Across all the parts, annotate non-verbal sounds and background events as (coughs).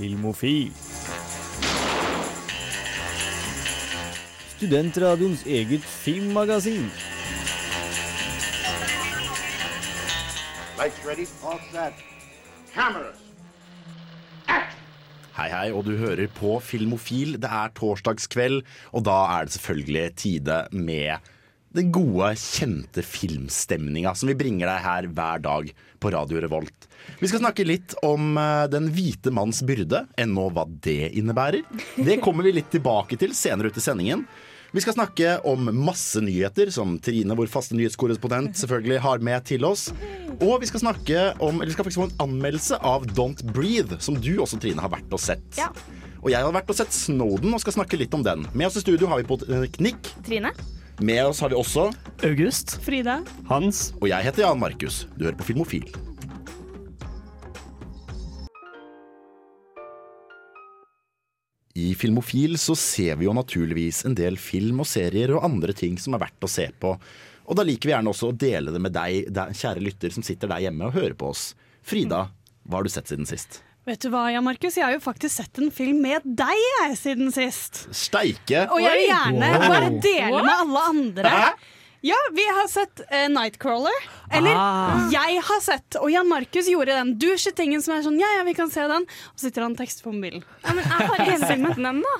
Filmofil. Studentradioens eget filmmagasin. Lights ready, all set. Cameras. Hei, hei, og du hører på Filmofil. Det er torsdagskveld, og da er det selvfølgelig tide med den gode, kjente filmstemninga som vi bringer deg her hver dag på Radio Revolt. Vi skal snakke litt om eh, Den hvite manns byrde, enn nå hva det innebærer. Det kommer vi litt tilbake til senere ut i sendingen. Vi skal snakke om masse nyheter, som Trine, vår faste nyhetskorrespondent, selvfølgelig har med til oss. Og vi skal snakke om, eller vi skal faktisk få en anmeldelse av Don't Breathe, som du også, Trine, har vært og sett. Ja. Og jeg har vært og sett Snowden og skal snakke litt om den. Med oss i studio har vi på teknikk. Trine? Med oss har vi også August. Frida? Hans. Og jeg heter Jan Markus. Du hører på Filmofil. I Filmofil så ser vi jo naturligvis en del film og serier og andre ting som er verdt å se på. Og da liker vi gjerne også å dele det med deg, kjære lytter som sitter der hjemme og hører på oss. Frida, hva har du sett siden sist? Vet du hva, Jan Markus? Jeg har jo faktisk sett en film med deg jeg, siden sist. Steike! Og jeg vil gjerne Wow. bare dele med alle andre. Hæ? Ja, vi har sett uh, Nightcrawler. Eller Ah. jeg har sett, og Jan Markus gjorde den douche-tingen som er sånn Ja, ja, vi kan se den. Og så sitter han og tekster på mobilen. Ja, men jeg har ikke sett den ennå.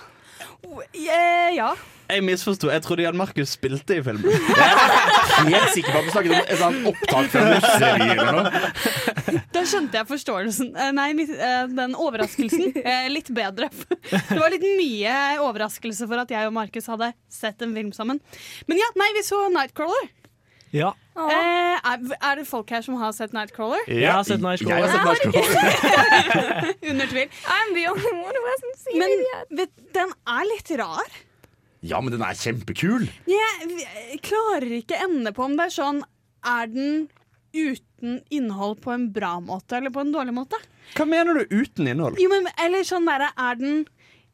Uh, ja. Jeg misforsto. Jeg trodde Jan Markus spilte i filmen. (laughs) Jeg er Helt sikker på at du snakket om et sånt opptak fra Mussevy eller noe. Da skjønte jeg forståelsen. Eh, nei, eh, den overraskelsen. Eh, litt bedre. (laughs) Det var litt mye overraskelse for at jeg og Markus hadde sett en film sammen. Men ja, nei, vi så Nightcrawler. Ja. Eh, er, det folk her som har sett Nightcrawler? Jeg har sett Jeg Nightcrawler. har sett Nightcrawler. (laughs) Under tvil. I'm the only one who hasn't seen Men it yet. den er litt rar. Ja, men den er kjempekul. Jeg, jeg klarer ikke ende på om det er sånn Er den uten innhold på en bra måte eller på en dårlig måte? Hva mener du uten innhold? Jo, men, eller sånn der, er den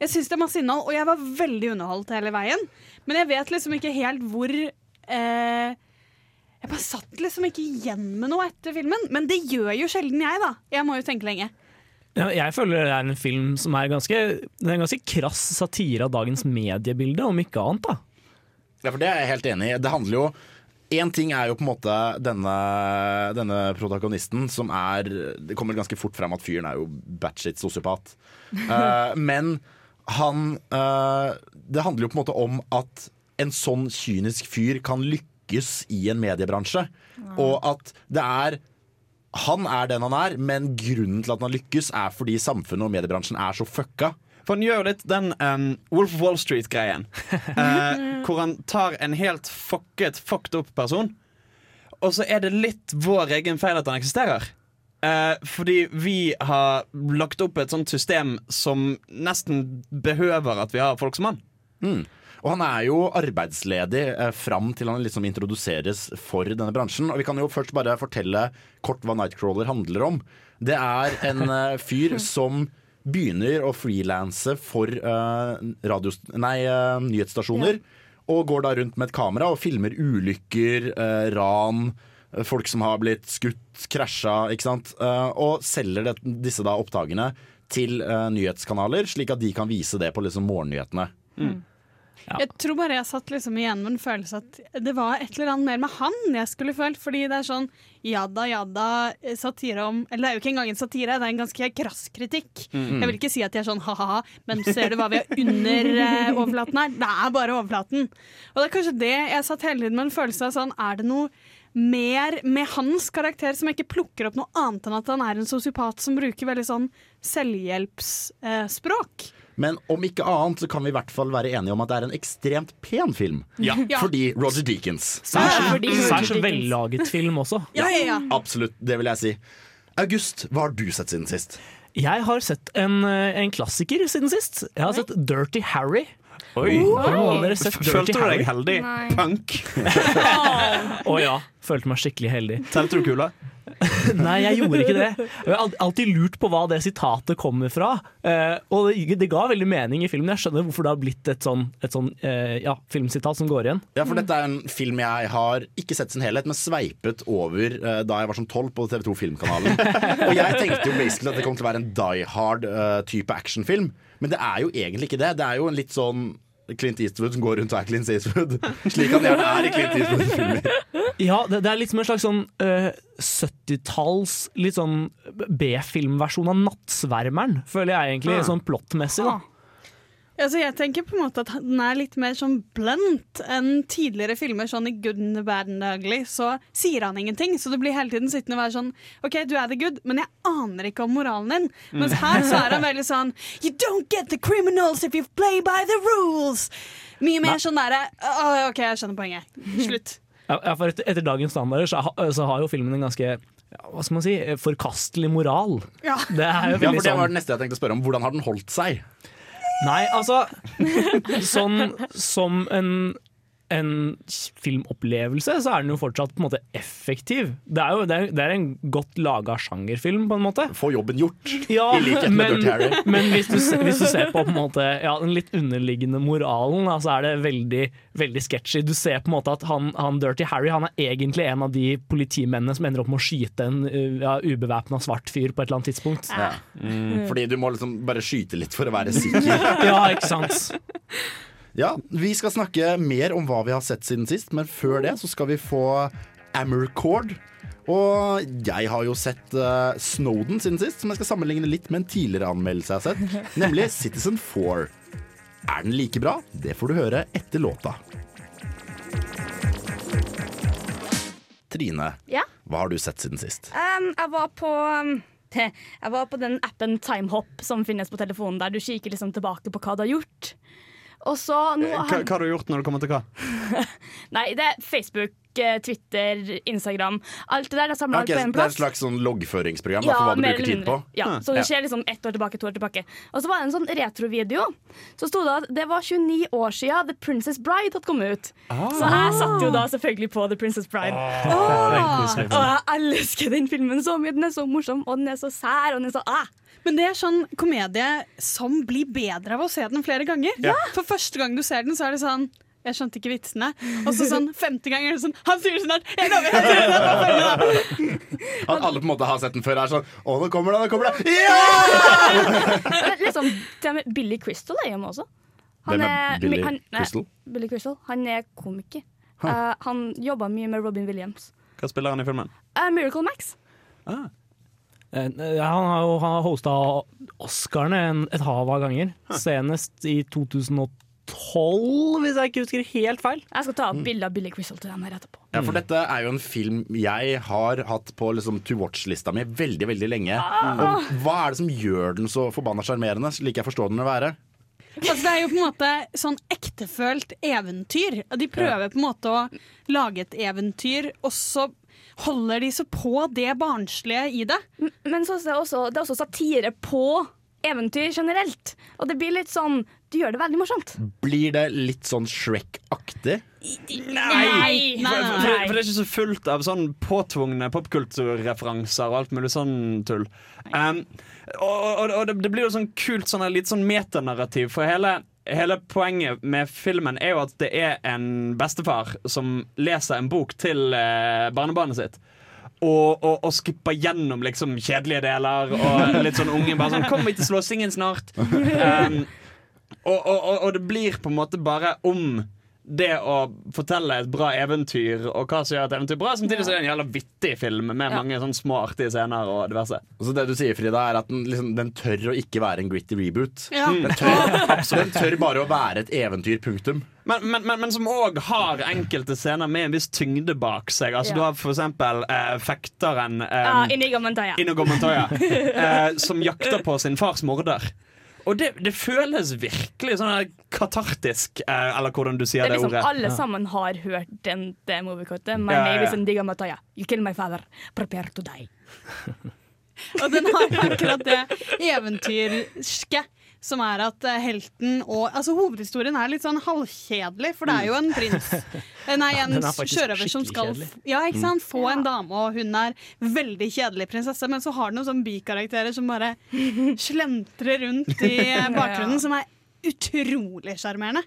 Jeg syns det er masse innhold, og jeg var veldig underholdt hele veien. Men jeg vet liksom ikke helt hvor eh, Jeg bare satt liksom ikke igjen med noe etter filmen. Men det gjør jo sjelden jeg, da. Jeg må jo tenke lenge. Ja, Jeg føler det er en film som er ganske, det er en ganske krass satire av dagens mediebilde, om ikke annet. da. Ja, for det er jeg helt enig i. Det handler jo Én ting er jo på en måte denne, denne protagonisten som er Det kommer ganske fort frem at fyren er jo batshit sosiopat. uh, (laughs) men han uh, Det handler jo på en måte om at en sånn kynisk fyr kan lykkes i en mediebransje. Og at det er Han er den han er, men grunnen til at han lykkes, er fordi samfunnet og mediebransjen er så fucka. For han gjør jo litt den um, Wolf of Wall Street-greien. uh, (laughs) hvor han tar en helt fucket, fucked up person, og så er det litt vår egen feil at han eksisterer. Uh, fordi vi har lagt opp et sånt system som nesten behøver at vi har folk som han. Og han er jo arbeidsledig eh, fram til han liksom introduseres for denne bransjen. Og vi kan jo først bare fortelle kort hva Nightcrawler handler om. Det er en (laughs) eh, fyr som begynner å frilanse for eh, radios- nei, eh, nyhetsstasjoner. Og går da rundt med et kamera og filmer ulykker, eh, ran, folk som har blitt skutt, krasja, ikke sant. Eh, og selger det, disse da opptakene til nyhetskanaler, slik at de kan vise det på liksom morgennyhetene. Ja. Jeg tror bare jeg satt liksom igjen med en følelse at det var et eller annet mer med han jeg skulle følt. Fordi det er sånn jada, jada, satire om Eller det er jo ikke engang en satire, det er en ganske krass kritikk. Jeg vil ikke si at de er sånn ha-ha-ha, men ser du hva vi har under eh, overflaten her? Det er bare overflaten. Og det er kanskje det jeg satt hele tiden med en følelse av sånn Er det noe mer med hans karakter som jeg ikke plukker opp noe annet enn at han er en sosiopat som bruker veldig sånn selvhjelpsspråk? Men om ikke annet så kan vi i hvert fall være enige om at det er en ekstremt pen film. Ja. Fordi Roger Deakins. Særs vellaget film også. Ja, ja, ja. Absolutt, det vil jeg si. August, hva har du sett siden sist? Jeg har sett en, eh, en klassiker siden sist. Jeg har sett Dirty Harry. Oi. Dirty Følte du deg heldig? Nei. Punk. (laughs) Å ja. Følte meg skikkelig heldig. Telte du kula? (laughs) Nei, jeg gjorde ikke det. Jeg har alltid lurt på hva det sitatet kommer fra. Eh, og det, det ga veldig mening i filmen. Jeg skjønner hvorfor det har blitt et sånn, et sånn eh, ja, filmsitat som går igjen. Ja, for dette er en film jeg har ikke sett sin helhet, men sveipet over eh, da jeg var som tolv på TV2 Filmkanalen. (laughs) og jeg tenkte jo basically at det kom til å være en Die Hard-type actionfilm, men det er jo egentlig ikke det. Det er jo en litt sånn Clint Eastwood som går rundt og er Clint Eastwood. (laughs) Slik han gjerne er i Clint Eastwood-filmer. Ja, det, det er litt som en slags sånn uh, 70-talls litt sånn B-filmversjon av 'Nattsvermeren', føler jeg egentlig, sånn plottmessig. da. Altså, jeg tenker på en måte at den er litt mer sånn blunt enn tidligere filmer. Sånn i Good and the Bad and the Ugly så sier han ingenting. Så du blir hele tiden sittende og være sånn OK, du er the good, men jeg aner ikke om moralen din. Mens her så er han veldig sånn You don't get the criminals if you play by the rules. Mye mer sånn derre «Å, OK, jeg skjønner poenget. Slutt. Ja, for etter, etter dagens standarder så, så har jo filmen en ganske ja, hva skal man si, forkastelig moral. Ja. Det er jo Ja, for Det sånn var det neste jeg tenkte å spørre om. Hvordan har den holdt seg? Nei, altså Sånn som en, en filmopplevelse, så er den jo fortsatt på en måte effektiv. Det er jo det er, det er en godt laga sjangerfilm, på en måte. Få jobben gjort. Ja, I likhet med men, Dirty Harry. men hvis, du, hvis du ser på, på en måte, ja, den litt underliggende moralen, så så er det veldig, veldig sketchy. Du ser på en måte at han, han Dirty Harry han er egentlig en av de politimennene som ender opp med å skyte en uh, ja, ubevæpna svart fyr på et eller annet tidspunkt. Ja. Fordi du må liksom bare skyte litt for å være sikker. (laughs) Ja, ikke sant? Ja, Vi skal snakke mer om hva vi har sett siden sist, men før det så skal vi få Amercord. Og jeg har jo sett uh, Snowden siden sist, som jeg skal sammenligne litt med en tidligere anmeldelse jeg har sett, nemlig (laughs) Citizen 4. Er den like bra? Det får du høre etter låta. Trine, Ja? hva har du sett siden sist? Um, jeg var på um, (laughs) Jeg var på den appen Timehop som finnes på telefonen, der du kikker liksom tilbake på hva du har gjort. Og så nå Hva, har, hva har du gjort når det kommer til hva? (laughs) Nei, det er Facebook, eh, Twitter, Instagram. Alt det der er samla okay, på det er et slags sånn loggføringsprogram ja, for hva du bruker tid på. Ja, så det skjer liksom ett år tilbake, to år tilbake. Og så var det en sånn retrovideo. Så sto det at det var 29 år siden The Princess Bride hadde kommet ut. Så jeg satt jo da selvfølgelig på The Princess Bride. Og jeg elsker den filmen så mye. Den er så morsom, og den er så sær, og den er så ah. Men det er sånn komedie som blir bedre av å se den flere ganger. Ja. For første gang du ser den, så er det sånn jeg skjønte ikke vitsene. Og så sånn femte gang er det sånn Han sier det snart! Jeg lover! jeg sier det snart! (laughs) At alle på en måte har sett den før er sånn Å, nå kommer det, nå kommer det! Ja! Litt sånn, liksom, til med Billy Crystal er hjemme også. Hvem er Billy han, nei, Crystal? Billy Crystal. Han er komiker. Eh, han jobba mye med Robin Williams. Hva spiller han i filmen? Uh, Miracle Max. Eh, ja, Han har jo han har hosta Oscarene en- et hav av ganger. Senest i 2012, hvis jeg ikke husker helt feil. Jeg skal ta opp bilde av Billy Crystal til den her etterpå. Ja, for dette er jo en film jeg har hatt på liksom, to watch-lista mi veldig veldig lenge. Og hva er det som gjør den så forbanna sjarmerende, slik jeg forstår den å være? Altså, det er jo på en måte sånn ektefølt eventyr. De prøver på en måte å lage et eventyr, og så holder de så på det barnslige i det. Men så er det, også, det er også satire på eventyr generelt. Og det blir litt sånn Du gjør det veldig morsomt. Blir det litt sånn Shrek-aktig? Nei! Nei, nei, For, nei. for, for det er ikke så fullt av sånn påtvungne popkulturreferanser og alt mulig sånn tull. Um, og og, og det, det blir jo sånn kult sånn, litt sånn metanarrativ, for hele Hele poenget med filmen er jo at det er en bestefar som leser en bok til eh, barnebarnet sitt. Og, og, og skipper gjennom liksom kjedelige deler, og (laughs) litt sånn unge bare sånn 'Kommer vi til slåssingen snart?' (laughs) Um, og, og, og det blir på en måte bare om det å fortelle et bra eventyr, og hva som gjør et eventyr bra. Samtidig så er det en jævla vittig film med mange sånne små artige scener og diverse. Så det du sier, Frida, er at den, liksom, den tør å ikke være en gritty reboot. Ja. Den, tør, (laughs) den tør bare å være et eventyr, punktum. Men, men, men, men som òg har enkelte scener med en viss tyngde bak seg. Altså Ja. Du har for eksempel eh, fekteren Ja, ah, Inigo Montoya. Inigo Montoya, (laughs) eh, som jakter på sin fars morder. Og det, det føles virkelig sånn katartisk, eh, eller hvordan du sier Det det, liksom ordet. Alle sammen har hørt den, det moviecotet. My Ja, ja, name is ja. Indigo Montoya. You kill my father. Prepare to die. (laughs) Og den har akkurat det eventyrske som er at eh, helten og Altså Hovedhistorien er litt sånn halvkjedelig, for det er jo en prins. Eh, (laughs) Nei, en er sjørøver som skal Ja, ikke sant? få en dame, og hun er veldig kjedelig prinsesse, men så har den noen sånne bikarakterer som bare (laughs) slentrer rundt i eh, bakgrunnen, som er utrolig sjarmerende.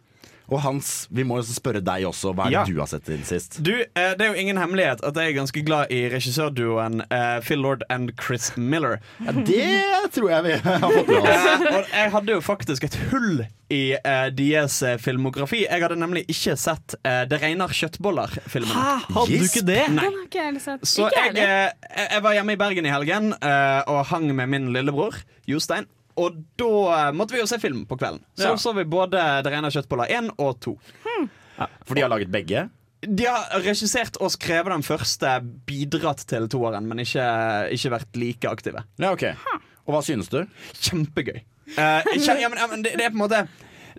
Og Hans, vi må jo spørre deg også. Hva er det Ja. du har sett siden sist? Du, eh, Det er jo ingen hemmelighet at jeg er ganske glad i regissørduoen eh, Phil Lord and Chris Miller. Ja, det tror jeg vi (laughs) har fått med oss. Eh, og jeg hadde jo faktisk et hull i eh, deres filmografi. Jeg hadde nemlig ikke sett eh, Det regner kjøttboller-filmen. Hadde du ikke det? Nei. Den har ikke jeg sett. Så jeg, jeg jeg var hjemme i Bergen i helgen og hang med min lillebror Jostein. Og da eh, måtte vi jo se film på kvelden. Så Ja. så vi både Det rene kjøttboller 1 og 2. For de har laget begge. De har regissert og skrevet den første, bidratt til toeren, men ikke, ikke vært like aktive. Ja, ok Og hva synes du? Kjempegøy. Uh, kjem, ja, men, ja, men det, det er på en måte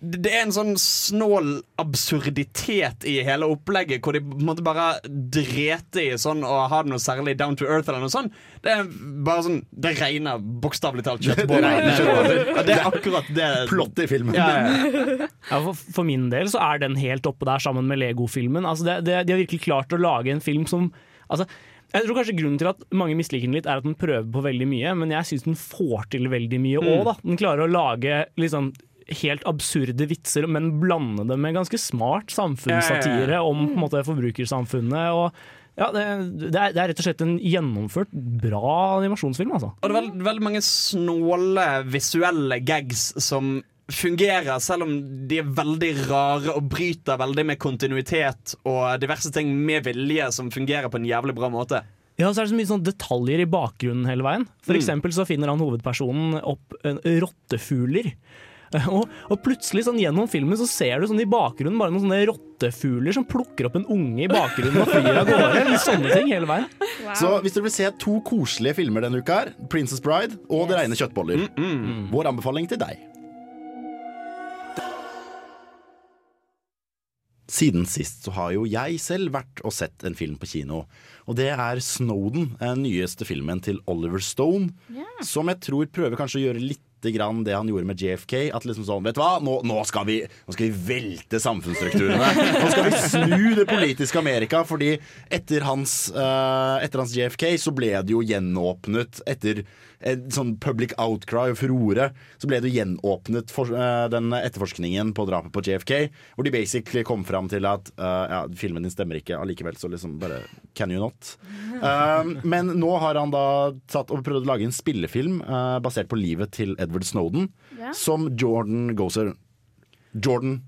det er en sånn snål absurditet i hele opplegget, hvor de måtte bare drete i sånn og ha det noe særlig down to earth eller noe sånt. Det er bare sånn Det regner bokstavelig talt kjøttboller. Det regner det er akkurat det. Plottet i filmen. Ja, ja, ja. Ja, for, for min del så er den helt oppe der sammen med Lego-filmen. Altså det, det, de har virkelig klart å lage en film som altså, Jeg tror kanskje Grunnen til at mange misliker den litt, er at den prøver på veldig mye, men jeg syns den får til veldig mye òg. Mm. Den klarer å lage liksom helt absurde vitser, men blande det med ganske smart samfunnssatire Ja, ja, om på en måte forbrukersamfunnet. og ja, det, det, er, det er rett og slett en gjennomført bra animasjonsfilm. altså. Og det er veld, veldig mange snåle visuelle gags som fungerer, selv om de er veldig rare og bryter veldig med kontinuitet og diverse ting med vilje som fungerer på en jævlig bra måte. Ja, så er det så mye sånn detaljer i bakgrunnen hele veien. For eksempel så finner han hovedpersonen opp en rottefugler. (laughs) Og, og plutselig sånn gjennom filmen så ser du sånn i bakgrunnen bare noen sånne rottefugler som plukker opp en unge i bakgrunnen og flyr av gårde. Litt sånne ting hele veien. Så hvis dere vil se to koselige filmer denne uka, her 'Princess Bride' og 'Det regner kjøttboller', vår anbefaling til deg. Siden sist så har jo jeg selv vært og sett en film på kino. Og det er 'Snowden', den nyeste filmen til Oliver Stone. Som jeg tror prøver kanskje å gjøre litt grann det han gjorde med JFK. At liksom sånn, vet du hva, nå, nå, skal, vi, nå skal vi velte samfunnsstrukturene. Nå skal vi snu det politiske Amerika. Fordi etter hans, uh, etter hans JFK så ble det jo gjenåpnet etter en sånn public outcry og furore. Så ble det gjenåpnet for, uh, den etterforskningen på drapet på JFK. Hvor de basically kom fram til at uh, ja, filmen din stemmer ikke allikevel, så liksom bare can you not? Um, men nå har han da tatt og prøvd å lage en spillefilm eh, basert på livet til Edward Snowden, Ja. som Jordan Goser Jordan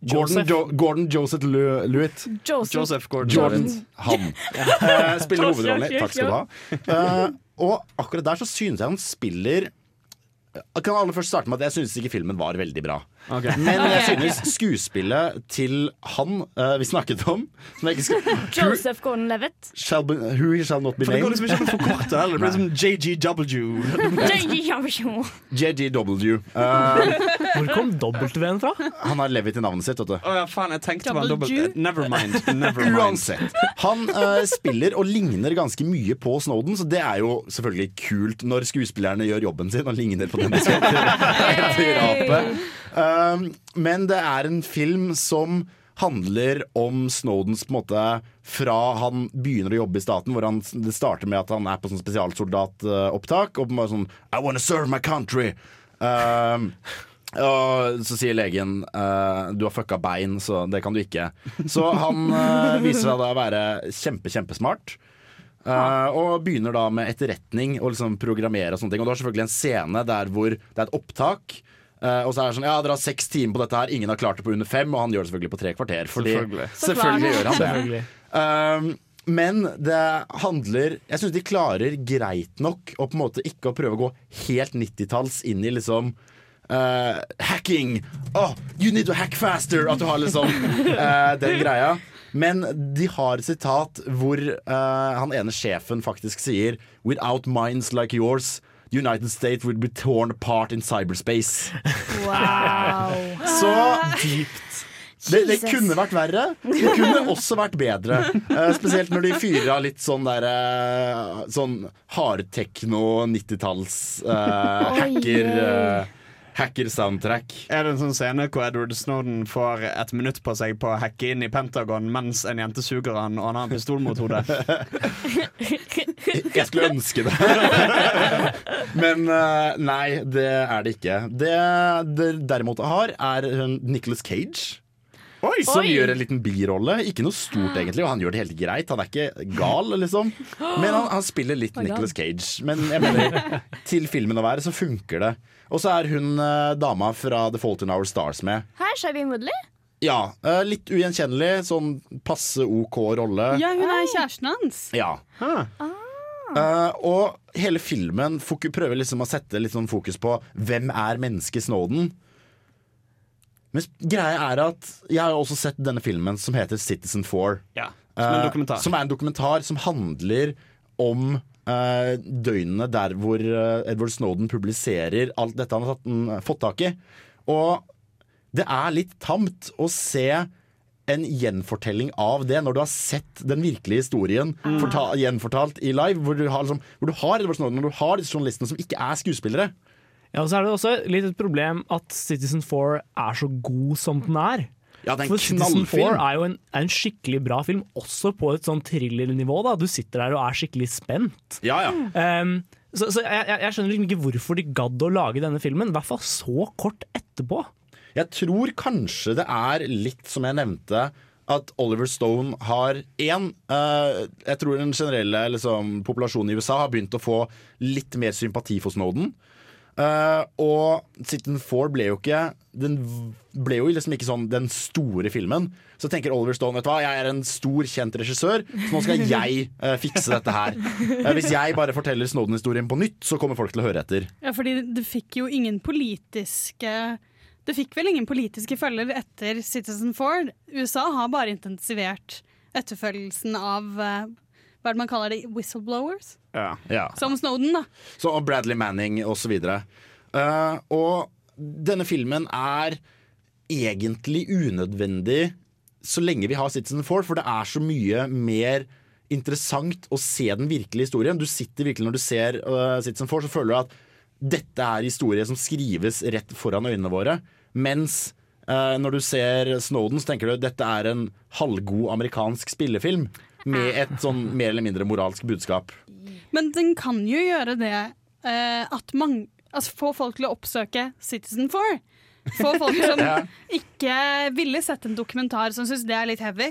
Gordon, jo, Gordon Joseph Lewitt. Joseph. Joseph Gordon. Jordan. Han. (laughs) Eh, spiller hovedrollen. Takk skal du ha. Eh, og akkurat der så synes jeg han spiller kan aller først starte med at jeg synes ikke filmen var veldig bra. Ok. Men jeg synes skuespillet til han uh, vi snakket om som jeg ikke skal, Joseph Gordon-Levitt. shall be, Who shall not be named. For det går liksom ikke an å forkorte heller. Det blir som JGW. JGW. Uh, Hvor kom W-en fra? han har Levitt i navnet sitt, vet du. Oh, ja, faen, jeg tenkte det var dobbelt? Never mind. Never mind. Uansett. Han uh, spiller og ligner ganske mye på Snowden, så det er jo selvfølgelig kult når skuespillerne gjør jobben sin og ligner på den de skal. Um, (laughs) men det er en film som handler om Snowdens på en måte fra han begynner å jobbe i staten, hvor han, det starter med at han er på sånn spesialsoldatopptak, og bare sånn I wanna serve my country. Uh, og så sier legen uh, du har fucka bein, så det kan du ikke. Så han uh, viser seg da å være kjempe, kjempesmart. Uh, og begynner da med etterretning og liksom programmere og sånne ting. Og du har selvfølgelig en scene der hvor det er et opptak. Eh, og så er det sånn, ja Dere har seks timer på dette her, ingen har klart det på under fem. Og han gjør det selvfølgelig på tre kvarter. Fordi, Selvfølgelig. (laughs) selvfølgelig gjør han det. Selvfølgelig. Um, men det handler Jeg syns de klarer greit nok å på en måte ikke å prøve å gå helt 90-talls inn i liksom uh, hacking. Oh, you need to hack faster! At du har liksom uh, (laughs) den greia. Men de har et sitat hvor uh, han ene sjefen faktisk sier Without minds like yours The United States will be torn apart in cyberspace. Wow. (laughs) Så dypt. Det, det kunne vært verre. Det kunne også vært bedre. Uh, spesielt når de fyrer av litt sånn derre uh, Sånn hardtekno 90-talls uh, hacker eh, Hacker-soundtrack. Er det en sånn scene hvor Edward Snowden får et minutt på seg på å hacke inn i Pentagon mens en jente suger han og han har en pistol mot hodet? (laughs) Jeg skulle ønske det. (laughs) Men eh, nei, det er det ikke. Det det derimot har, er Nicholas Cage. Som Oi. gjør en liten birolle. Ikke noe stort, egentlig, og han gjør det helt greit. Han er ikke gal, liksom. Men han, han spiller litt oh Nicholas Cage. Men jeg mener, til filmen å være, så funker det. Og så er hun eh, dama fra The Fault in Our Stars med. Her, Shailene Woodley. Ja, eh, litt ugjenkjennelig. Sånn passe OK rolle. Ja, hun er kjæresten hans. Ja. Eh, og hele filmen foku- prøver liksom å sette litt sånn fokus på hvem er mennesket Snowden. Men greia er at jeg har også sett denne filmen som heter Citizen Four. Ja, Som Eh, som er en dokumentar som handler om uh, døgnene der hvor eh, Edward Snowden publiserer alt dette han har tatt, mm, fått tak i. Og det er litt tamt å se en gjenfortelling av det når du har sett den virkelige historien forta gjenfortalt i live. Hvor du har, liksom, hvor du har Edward Snowden, når du har disse journalistene som ikke er skuespillere. Ja, og så er det også litt et problem at Citizen 4 er så god som den er. Ja, det er en For en Citizen 4 er jo en, er en skikkelig bra film, også på et sånn thrillernivå. da. Du sitter der og er skikkelig spent. Ja, ja. Um, så så jeg, jeg- skjønner liksom ikke hvorfor de gadd å lage denne filmen, i hvert fall så kort etterpå. Jeg tror kanskje det er litt som jeg nevnte at Oliver Stone har én Jeg tror den generelle liksom, populasjonen i USA har begynt å få litt mer sympati for Snowden. Eh, og Citizen Four ble jo ikke Den ble jo liksom ikke sånn den store filmen. Så tenker Oliver Stone vet du hva, jeg er en stor, kjent regissør, så nå skal jeg uh, fikse dette her. Uh, hvis jeg bare forteller Snowden-historien på nytt, så kommer folk til å høre etter. Ja, fordi det fikk jo ingen politiske Det fikk vel ingen politiske følger etter Citizen Ford. USA har bare intensivert etterfølgelsen av hva er det man kaller det, whistleblowers? Ja. Ja. Som Snowden, da. Så og Bradley Manning og så videre. Eh, og denne filmen er egentlig unødvendig så lenge vi har Citizen Four, for det er så mye mer interessant å se den virkelige historien. Du sitter virkelig Når du ser uh, Citizen Four, så føler du at dette er historie som skrives rett foran øynene våre. Mens uh, når du ser Snowden, så tenker du at dette er en halvgod amerikansk spillefilm. Med et sånn mer eller mindre moralsk budskap. Men den kan jo gjøre det eh, at mange Altså få folk til å oppsøke Citizen 4. Få (laughs) folk som ikke ville sett en dokumentar, som syns det er litt heavy.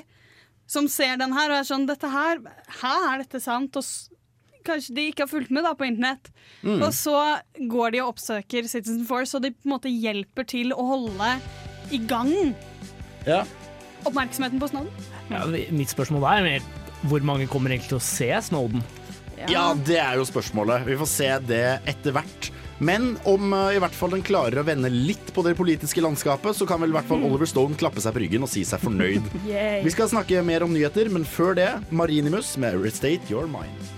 Som ser den her og er sånn Dette her, hæ, er dette sant? Og s kanskje de ikke har fulgt med da på internett. Og så går de og oppsøker Citizen 4, så de på en måte hjelper til å holde i gang Ja. oppmerksomheten på snøen. Ja, mitt spørsmål er mer hvor mange kommer egentlig til å se Snowden? Ja, det er jo spørsmålet. Vi får se det etter hvert. Men om uh, i hvert fall den klarer å vende litt på det politiske landskapet, så kan vel i hvert fall Oliver Stone klappe seg på ryggen og si seg fornøyd. (laughs) Vi skal snakke mer om nyheter, men før det Marinimus med Restate Your Mind.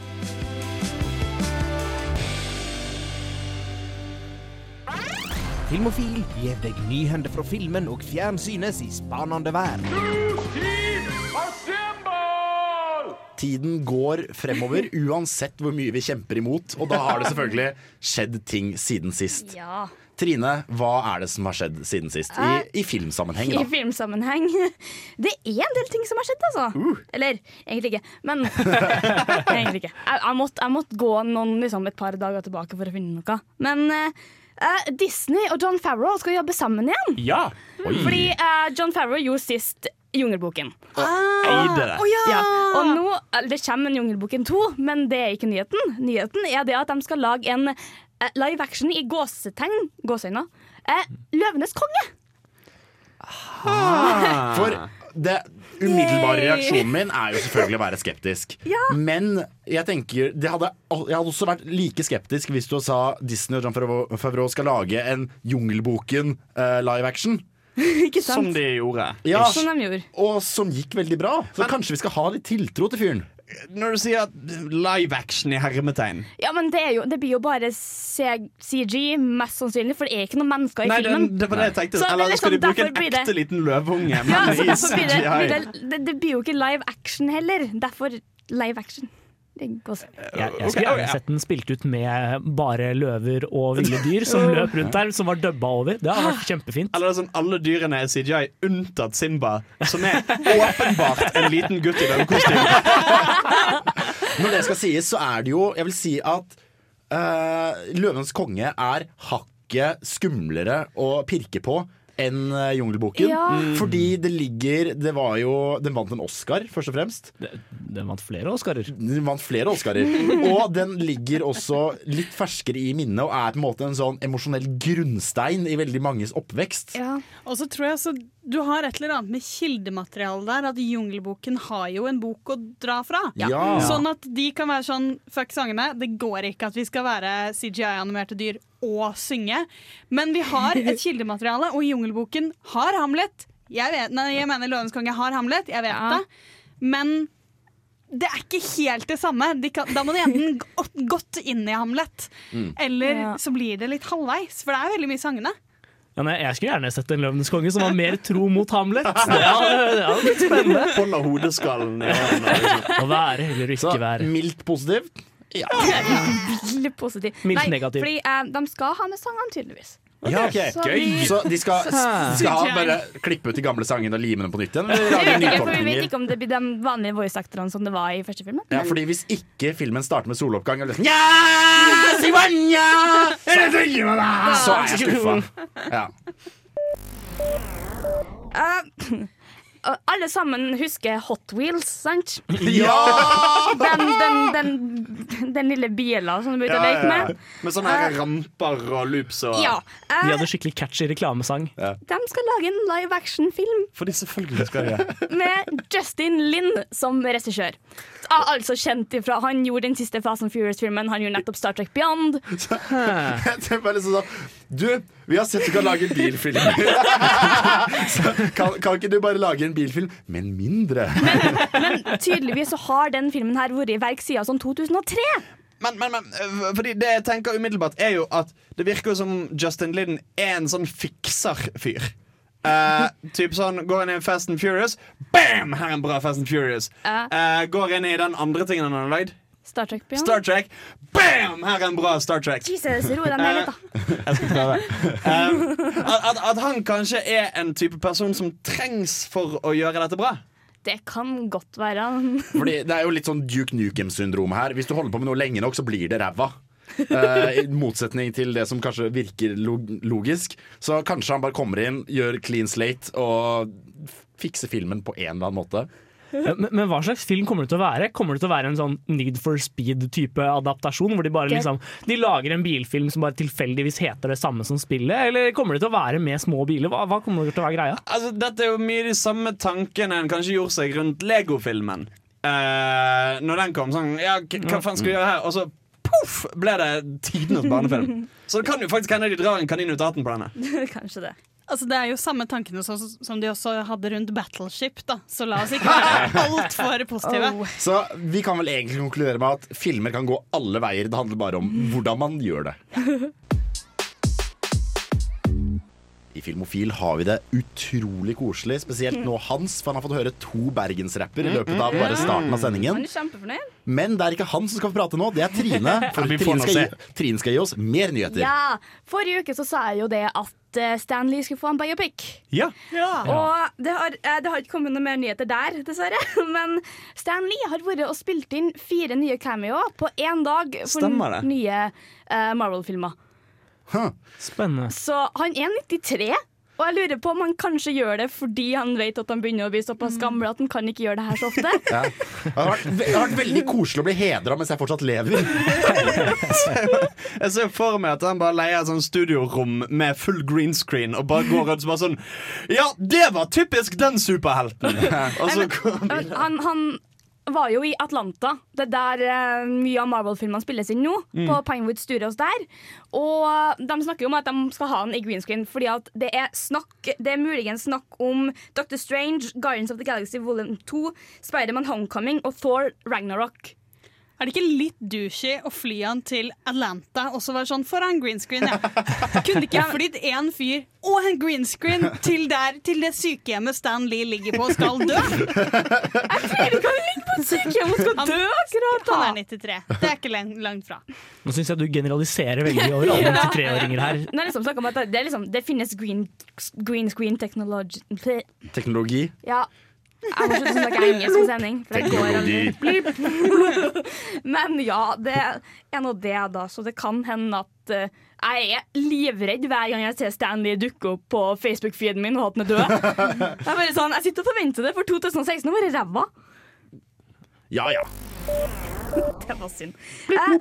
Filmofil gir deg nyhender fra filmen og fjernsynets i spanende verden. Tiden går fremover (laughs) uansett hvor mye vi kjemper imot, og da har det selvfølgelig skjedd ting siden sist. Ja. Trine, hva er det som har skjedd siden sist? I, i filmsammenheng, I filmsammenheng. (laughs) Det er en del ting som har skjedd, altså. Uh. Eller egentlig ikke, men (laughs) Egentlig ikke. Jeg, jeg, måtte, jeg måtte gå noen, liksom, et par dager tilbake for å finne noe. Men eh, eh, Disney og John Farrow skal jobbe sammen igjen. ja. Fordi uh, John Farrow gjorde sist Jungelboken. Eide det. Ja. Og nå, Det kommer en Jungelboken 2, men det er ikke nyheten. Nyheten er det at de skal lage en eh, live action i gåsetegn, gåseøyne, eh, Løvenes konge. For det umiddelbare reaksjonen min er jo selvfølgelig å være skeptisk. Men jeg tenker det hadde, jeg hadde også vært like skeptisk hvis du sa Disney og John Favreau skal lage en Jungelboken uh, live action. (laughs) Ikke sant? Som de gjorde. Ja, Som de gjorde. og som gikk veldig bra. Så kanskje vi skal ha litt tiltro til fyren. Når du sier live action i hermetegn Ja, men det, er jo, det blir jo bare CG, mest sannsynlig, for det er ikke noen mennesker i Nei, filmen. det var det jeg tenkte. Så er Eller liksom skal de bruke en ekte det- liten løveunge, men Ja, så i blir det, blir CGI? det, det, det blir jo ikke live action heller. Derfor live action. Å. Jeg, jeg skulle gjerne sett den spilt ut med bare løver og ville dyr som (laughs) løp rundt der, som var dubba over. Det hadde vært kjempefint. Eller sånn, alle dyrene er CGI, unntatt Simba, som er åpenbart en liten gutt i løvekostyme. (laughs) Når det skal sies, så er det jo Jeg vil si at uh, Løvens konge er hakket skumlere å pirke på enn eh, Jungelboken. Ja. Fordi det ligger Det var jo Den vant en Oscar, først og fremst. Den vant flere Oscarer. Den vant flere Oscarer. (laughs) Og den ligger også litt ferskere i minnet og er på en måte en sånn emosjonell grunnstein i veldig manges oppvekst. Ja. Og så tror jeg så du har et eller annet med kildemateriale der. At Jungelboken har jo en bok å dra fra. Ja. Sånn at de kan være sånn Fuck sangene. Det går ikke at vi skal være CGI-animerte dyr og synge. Men vi har et (laughs) kildemateriale, og Jungelboken har Hamlet. Jeg, vet, nei, jeg mener Løvens konge har Hamlet, jeg vet Ja. det. Men det er ikke helt det samme. De kan, da må du enten gått inn i Hamlet, eller Ja. så blir det litt halvveis. For det er veldig mye sangene. Ja, nei, jeg skulle gjerne sett en Løvenes konge som var mer tro mot Hamlet. Det hadde, blitt spennende. Holde hodeskallen i liksom. Å være eller Så ikke være. mildt positiv. Ja, Mildt positiv. Mildt Nei, negativ. Fordi eh, de skal ha med sangene, tydeligvis. Ja okay. Så vi- Så de skal, de skal ha bare klippe ut de gamle sangene og lime dem på nytt igjen? Eller ikke, for vi vet ikke om det blir de vanlige voice-aktorene som det var i første filmen. Ja, fordi Hvis ikke filmen starter med soloppgang, og liksom, ja, Sivanya! så er jeg skuffa. Ja. (laughs) Eh, alle sammen husker Hot Wheels, sant? (laughs) ja! Den, den, den, den lille bilen som du begynte å leke med. Med sånne her ramper og loops og Ja. De eh, hadde skikkelig catchy reklamesang. de skal lage en live action-film For de selvfølgelig skal de det. (laughs) med Justin Lin som regissør. Ah, Altså kjent ifra Han gjorde den siste Fast and Furious-filmen. Han gjorde nettopp Star Trek Beyond. (laughs) Det er bare liksom sånn Du, vi har sett du kan lage en bilfilm. så kan, kan ikke du bare lage en bilfilm, men mindre? Men tydeligvis så har den filmen her vært i verk siden sånn 2003. Men, men, men øh, fordi det jeg tenker umiddelbart, er jo at det virker jo som Justin Liden er en sånn fikser-fyr. Uh, typ sånn, Går inn i Fast and Furious, bam! Her er en bra Fast and Furious. Uh, Eh, går inn i den andre tingen han har lagd, Star Trek Beyond. Star Trek, bam! Her er en bra Star Trek. Jesus, ro deg ned litt, da. (laughs) Jeg skal prøve. Um, at, at han kanskje er en type person som trengs for å gjøre dette bra. Det kan godt være. (laughs) Fordi Det er jo litt sånn Duke Nukem-syndrom her. Hvis du holder på med noe lenge nok, så blir det ræva. Uh, I motsetning til det som kanskje virker log logisk. Så kanskje han bare kommer inn, gjør clean slate og fikser filmen på en eller annen måte. Ja, Men, men hva slags film kommer det til å være? Kommer det til å være en sånn Need for Speed-type adaptasjon? Hvor de bare liksom De lager en bilfilm som bare tilfeldigvis heter det samme som spillet? Eller kommer det til å være med små biler? Hva, hva kommer det til å være greia? Altså, dette er jo mye de samme tankene en kanskje gjorde seg rundt Lego-filmen. Uh, når den kom sånn Ja, hva faen skal vi gjøre her? Og så poff, ble det tidenes barnefilm. (laughs) Så det kan jo faktisk hende de drar en kanin ut av hatten på denne. (laughs) Kanskje det. Altså, det er jo samme tankene som, som de også hadde rundt Battleship, da. Så la oss ikke være (laughs) altfor positive. Oh. Så vi kan vel egentlig konkludere med at filmer kan gå alle veier. Det handler bare om hvordan man gjør det. (laughs) I Filmofil har vi det utrolig koselig, spesielt nå Hans, for han har fått høre to bergensrapper i løpet av bare starten av sendingen. Men det er ikke han som skal få prate nå, det er Trine. (laughs) For Ja, vi får Trine skal, gi, Trine skal gi oss mer nyheter. Ja, Forrige uke så sa jeg jo det at Stanley skulle få en biopic. Ja. Og det har, eh, det har ikke kommet noen mer nyheter der, dessverre. (laughs) Men Stanley har vært og spilt inn fire nye cameo på én dag for nye eh, Spennende. Så han er 93. Og jeg lurer på om han kanskje gjør det fordi han vet at han begynner å bli såpass gammel at han kan ikke gjøre det her så ofte. (laughs) Ja. Det, har vært, det har vært veldig koselig å bli hedra mens jeg fortsatt lever. (laughs) Jeg ser for meg at han bare leier et sånn studiorom med full green screen og bare går rundt som bare sånn Ja, det var typisk den superhelten! (laughs) Og så går han videre. Han, han var jo i Atlanta. Det er der eh, mye av Marvel-filmene spilles inn nå. På Pinewood Studios der. Og de snakker jo om at de skal ha den i green screen, fordi at det er snakk Det er muligens snakk om Doctor Strange, Guardians of the Galaxy Volume 2, Spiderman Homecoming og Thor Ragnarok. Er det ikke litt douchey å fly han til Atlanta og så være sånn foran green screen? Ja. (laughs) Kunne ikke jeg flydd én fyr og en green screen til, der, til det sykehjemmet Stan Lee ligger på og skal dø? (laughs) Jeg tror du kan ligge på et sykehjem og skal dø akkurat da? Han er 93. Det er ikke lang, langt fra. Nå syns jeg du generaliserer veldig over alle (laughs) 93-åringer her. Nå er liksom om at det, er liksom, det finnes green, green screen teknologi. Teknologi. Ja. Jeg må slutte å snakke engelsk på sending. Går. (laughs) Men ja, det er nå det, da. Så det kan hende at uh, jeg er livredd hver gang jeg ser Stanley dukke opp på Facebook-feeden min og at han (laughs) er død. Jeg, bare sånn, jeg sitter og forventer det, for 2016 var ræva. Ja ja. (laughs) Det var synd. Eh,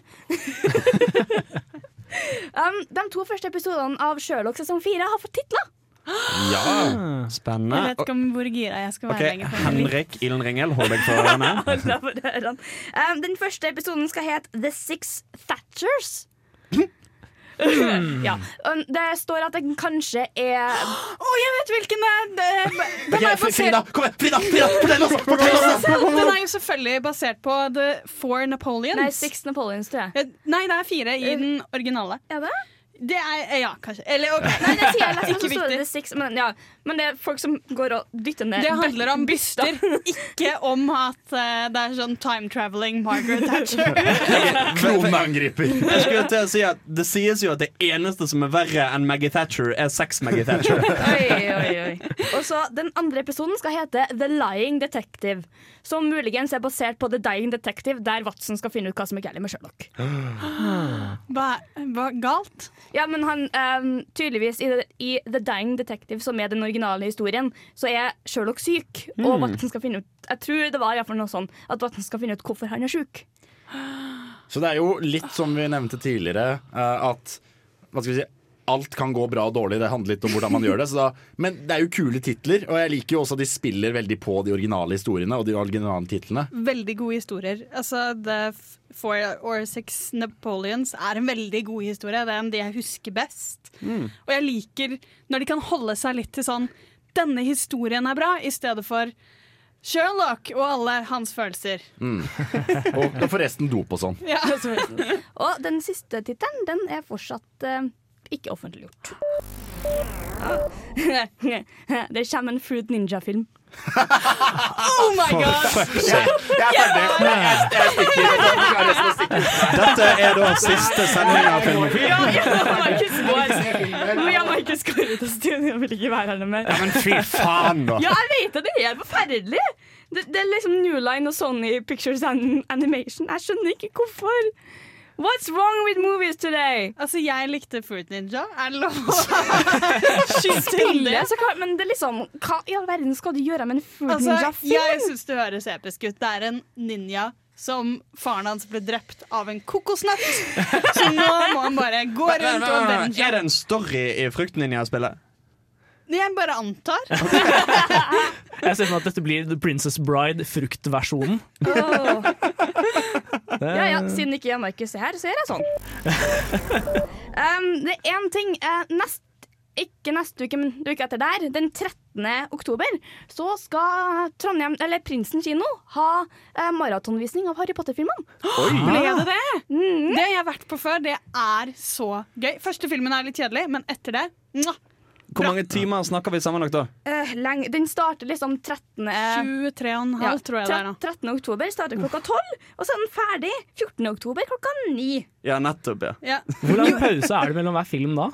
um, de to første episodene av Sherlock sesong fire har fått titler. Ja, spennende. Jeg vet ikke om hvor gira jeg skal være lenger. Henrik litt. Ringel, hold deg for ørene. (laughs) Um, den første episoden skal hete The Six Thatchers. ja. um, Det står at den kanskje er Å, jeg vet hvilken det er! Det- Den er Frida, basert kom igjen! Frida, Frida, fortell oss! Fortell oss! Den er jo selvfølgelig basert på The Four Napoleons. Nei, Six Napoleons, tror jeg. Nei, det er fire i den originale. Er det? Det er Ja, kanskje. Eller OK. Nei, det sier jeg nesten, Ikke så det viktig. Six, men, ja. Men det er folk som går og dytter ned Det handler om byster, ikke om at uh, det er sånn time traveling Margaret Thatcher. (laughs) (laughs) Kroneangriper. Jeg skulle til å si at Det sies jo at det eneste som er verre enn Maggie Thatcher, er sex Maggie Thatcher. (laughs) Oi, oi, oi. Og så Den andre episoden skal hete The Lying Detective. Som muligens er basert på The Dying Detective, der Watson skal finne ut hva som er galt med Sherlock. (gasps) Hva, hva galt? Ja, men han um, tydeligvis i, i The Dying Detective, som er den originale historien, så er Sherlock syk. Og Watson skal finne ut Jeg tror det var noe sånn at Watson skal finne ut hvorfor han er syk. Så det er jo litt som vi nevnte tidligere, eh, at hva skal vi si, alt kan gå bra og dårlig. Det handler litt om hvordan man gjør det. Så da, men det er jo kule titler, og jeg liker jo også at de spiller veldig på de originale historiene og de originale titlene. Veldig gode historier. Altså, The Four or Six Napoleons er en veldig god historie. Det er en de jeg husker best. Og jeg liker når de kan holde seg litt til sånn Denne historien er bra, i stedet for Sherlock og alle hans følelser. Og, og forresten dop og sånn. Ja. (laughs) Og den siste tittelen, den er fortsatt eh, ikke offentliggjort. (laughs) det kommer en Fruit Ninja-film. Oh my god! Jeg er ferdig. Jeg, jeg stikker. Dette er da siste sending av Filmofil. Ja, ja, Markus går. Ja, ut av studio jeg vil ikke være her mer. Men fy faen, da. Ja, jeg vet at det er forferdelig. Det, det er liksom New Line og Sony Pictures and Animation. Jeg skjønner ikke hvorfor. What's wrong with movies today? Altså, jeg likte Fruit Ninja. Er det lov å (laughs) skyte inn det? Spille, men det er liksom Hva i all verden skal du gjøre med en Fruit Altså, jeg Ninja-film? syns det høres episk ut. Det er en ninja som faren hans ble drept av en kokosnøtt. Så nå må han bare gå rundt og Er det en story i Fruktninja-spillet? Jeg bare antar. Jeg ser for meg at dette blir The Princess Bride, fruktversjonen. Ja, ja, siden ikke Jan Markus er her, så gjør jeg sånn. (laughs) um, det er én ting. Uh, nest, ikke neste uke, men uka etter der, den 13. oktober, så skal Trondheim, eller Prinsen kino ha uh, maratonvisning av Harry Potter-filmene. Ble det det? Mm. Det har jeg vært på før. Det er så gøy. Første filmen er litt kjedelig, men etter det mwah, Hvor mange timer snakker vi sammenlagt da? Eh, lenge, den starter liksom 13. 23,5 ja, tror jeg det er da. 13. oktober starter klokka 12, og så er den ferdig 14. oktober klokka 9. Ja, nettopp, ja. Ja. Hvor lang pause er det mellom hver film da?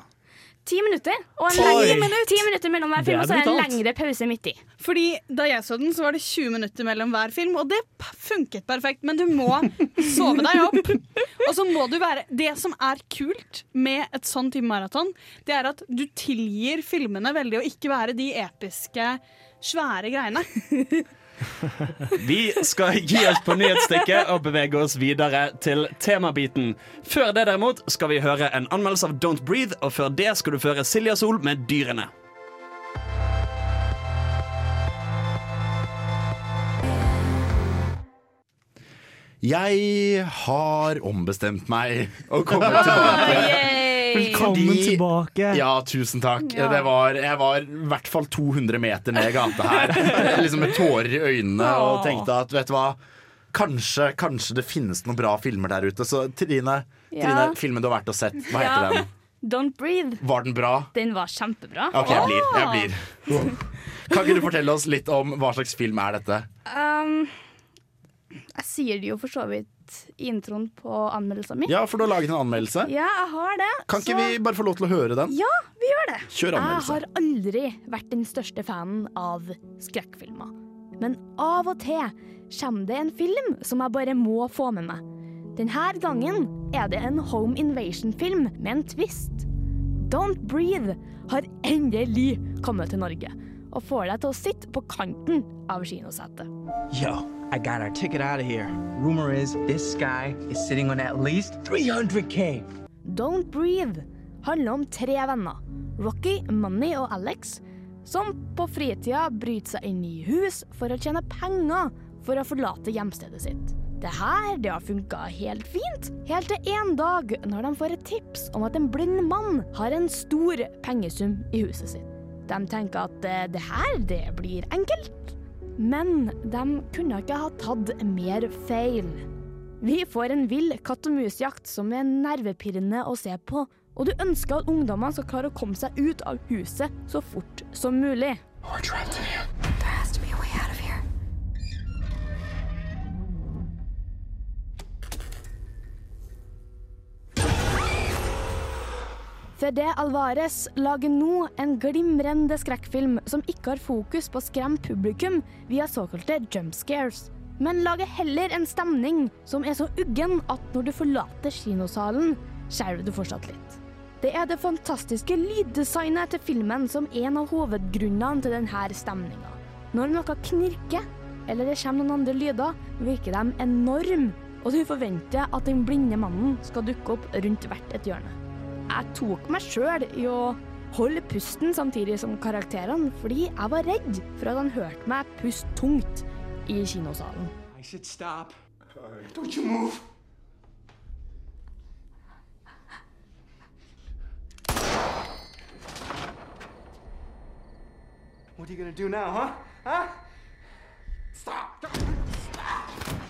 Ti minutter, og en lengre, minutter. ti minutter mellom hver film, og så er det en lengre pause midt i. Fordi Da jeg så den, så var det 20 minutter mellom hver film, og det funket perfekt. Men du må (laughs) sove deg opp. Og så må du være Det som er kult med et sånn type maraton, det er at du tilgir filmene veldig å ikke være de episke, svære greiene. (laughs) (laughs) Vi skal gi oss på nyhetsstykket og bevege oss videre til temabiten. Før det derimot skal vi høre en anmeldelse av Don't Breathe, og før det skal du føre Silja Sol med Dyrene. Jeg har ombestemt meg og (laughs) kommet tilbake. Velkommen Fordi- tilbake. Ja, tusen takk. Ja. Det var, jeg var i hvert fall 200 meter ned gata her, (laughs) liksom med tårer i øynene, og tenkte at vet du hva, kanskje, kanskje det finnes noen bra filmer der ute. Så Trine, Ja. Trine filmen du har vært og sett, hva heter Ja. den? Don't breathe. Var den bra? Den var kjempebra. OK, jeg blir. Jeg blir. Kan ikke du fortelle oss litt om hva slags film er dette? Um, Jeg sier det jo for så vidt i introen på anmeldelsen min. Ja, for du har laget en anmeldelse. Ja, jeg har det. Kan ikke så- vi bare få lov til å høre den? Ja, vi gjør det. Kjør Jeg har aldri vært den største fanen av skrekkfilmer. Men av og til kommer det en film som jeg bare må få med meg. Denne gangen er det en home invasion-film med en twist. Don't Breathe har endelig kommet til Norge og får deg til å sitte på kanten av kinosetet. Yo, I got our ticket out of here. Rumor is this guy is sitting on at least 300K. Don't Breathe handler om tre venner, Rocky, Money og Alex, som på fritida bryter seg inn i hus for å tjene penger for å forlate hjemstedet sitt. Det her det har funka helt fint, helt til en dag når de får et tips om at en blind mann har en stor pengesum i huset sitt. De tenker at eh, det her det blir enkelt, men de kunne ikke ha tatt mer feil. Vi får en vill katt og mus-jakt som er nervepirrende å se på, og du ønsker at ungdommene skal klare å komme seg ut av huset så fort som mulig. Fede Alvarez lager nå en glimrende skrekkfilm som ikke har fokus på å skremme publikum via såkalte jump scares, men lager heller en stemning som er så uggen at når du forlater kinosalen, skjelver du fortsatt litt. Det er det fantastiske lyddesignet til filmen som er en av hovedgrunnene til denne stemninga. Når noe knirker, eller det kommer noen andre lyder, virker de enorme, og du forventer at den blinde mannen skal dukke opp rundt hvert et hjørne. Jeg tok meg sjøl i å holde pusten samtidig som karakterene, fordi jeg var redd for at han hørte meg puste tungt i kinosalen. I said stop. Don't you move. What are you gonna do now, huh? Huh? Stop! How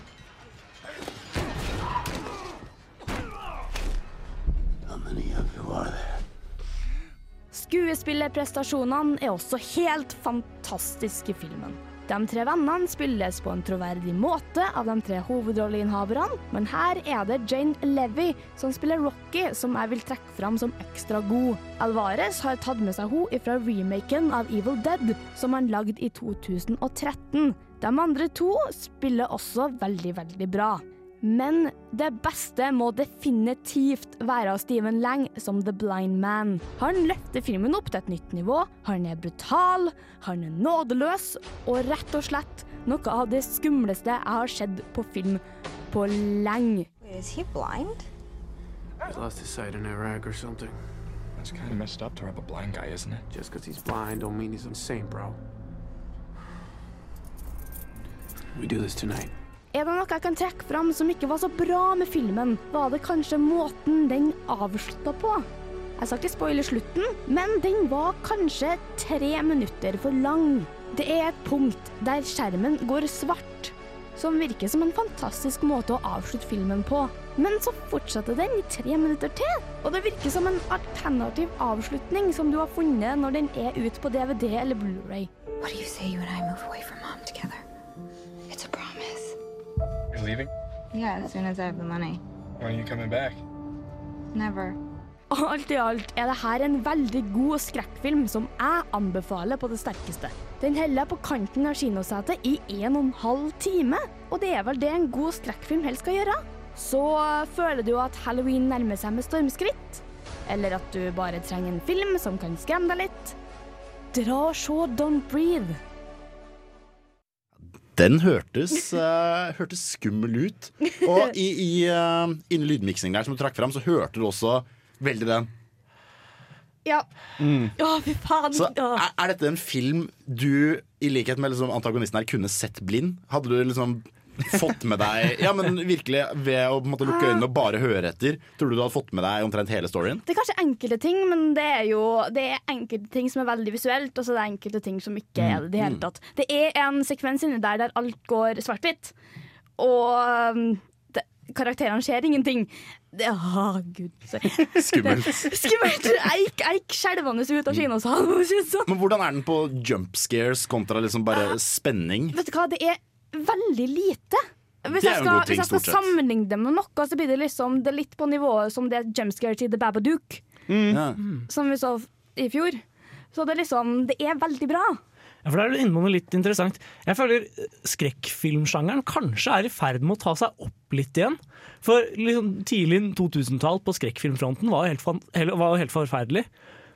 many of you are there? Skuespillerprestasjonene er også helt fantastiske i filmen. De tre vennene spilles på en troverdig måte av de tre hovedrolleinnehaverne, men her er det Jane Levy som spiller Rocky, som jeg vil trekke fram som ekstra god. Alvarez har tatt med seg henne fra remaken av Evil Dead, som han lagde i 2013. De andre to spiller også veldig, veldig bra. Men det beste må definitivt være av Steven Lang som The Blind Man. Han løfter filmen opp til et nytt nivå. Han er brutal, han er nådeløs, og rett og slett noe av det skumleste jeg har sett på film på lenge. Is he blind? He lost his sight in Iraq or something. That's kind of messed up to rob a blind guy, isn't it? Just because he's blind don't mean he's insane, bro. We do this tonight. Er det noe jeg kan trekke fram som ikke var så bra med filmen, var det kanskje måten den avslutta på. Jeg skal ikke spoile slutten, men den var kanskje tre minutter for lang. Det er et punkt der skjermen går svart, som virker som en fantastisk måte å avslutte filmen på. Men så fortsetter den i tre minutter til, og det virker som en alternativ avslutning som du har funnet når den er ute på DVD eller Blu-ray. What do you say you and I move away from mom together? Leaving? Yeah, as soon as I have the money. When are you coming back? Never. Og alt i alt er det her en veldig god skrekkfilm som jeg anbefaler på det sterkeste. Den holder på kanten av kinosetet i en og en halv time, og det er vel det en god skrekkfilm helst skal gjøre. Så føler du at halloween nærmer seg med stormskritt, eller at du bare trenger en film som kan skremme deg litt, dra og se Don't Breathe. Den hørtes, uh, hørtes skummel ut. Og i, i, uh, innen lydmiksingen der som du trakk fram, så hørte du også veldig den. Ja. Å, fy faen. Så er, er dette en film du, i likhet med liksom, antagonisten her, kunne sett blind? Hadde du liksom fått med deg Ja, men virkelig, ved å måte, lukke øynene og bare høre etter, tror du du hadde fått med deg omtrent hele storyen? Det er kanskje enkelte ting, men det er jo det er enkelte ting som er veldig visuelt, og så er det enkelte ting som ikke er det i det hele tatt. Det er en sekvens inni der der alt går svart-hvitt, og um, det, karakterene ser ingenting. Det, oh, gud. (laughs) Skummelt. (laughs) Skummelt! Jeg gikk, skjelvende ut av kinosalen. sånn. Men hvordan er den på jump scares kontra liksom bare spenning? Vet du hva, det er veldig lite. Hvis jeg skal, ting, hvis jeg skal sammenligne det med noe, så blir det liksom det er litt på nivået som det jumpscare til The Babadook, Ja. som vi så i fjor. Så det er liksom Det er veldig bra. Ja, for Da er noe litt interessant. Jeg føler eh, skrekkfilmsjangeren kanskje er i ferd med å ta seg opp litt igjen. For liksom, tidlig 2000-tall på skrekkfilmfronten var jo helt, helt forferdelig.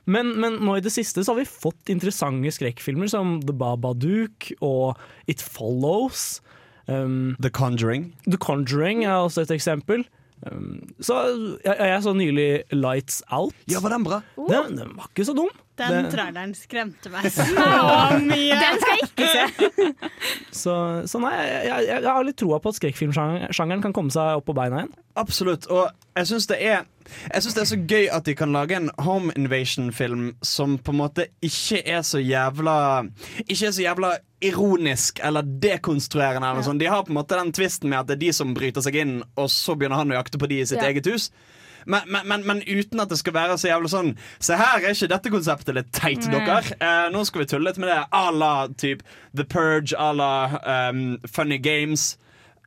Men, men nå i det siste så har vi fått interessante skrekkfilmer som The Babadook og It Follows. Um, The Conjuring. The Conjuring er også et eksempel. Um, så jeg, jeg så nylig Lights Out. Ja, var den bra? Den, den var ikke så dum. Den Det- traileren skremte meg så (laughs) mye. Den skal jeg ikke se. (laughs) Så, så nei, jeg, jeg, jeg har litt troa på at skrekkfilmsjangeren kan komme seg opp på beina igjen. Absolutt. Og jeg syns det er jeg synes det er så gøy at de kan lage en home invasion-film som på en måte ikke er så jævla Ikke er så jævla ironisk eller dekonstruerende. Eller ja. De har på en måte den tvisten med at det er de som bryter seg inn, og så begynner han å jakte på de i sitt Ja. eget hus. Men, men, men, men uten at det skal være så jævlig sånn Se her, er ikke dette konseptet litt teit, dere? Eh, nå skal vi tulle litt med det. À la typ The Purge, à la um, Funny Games.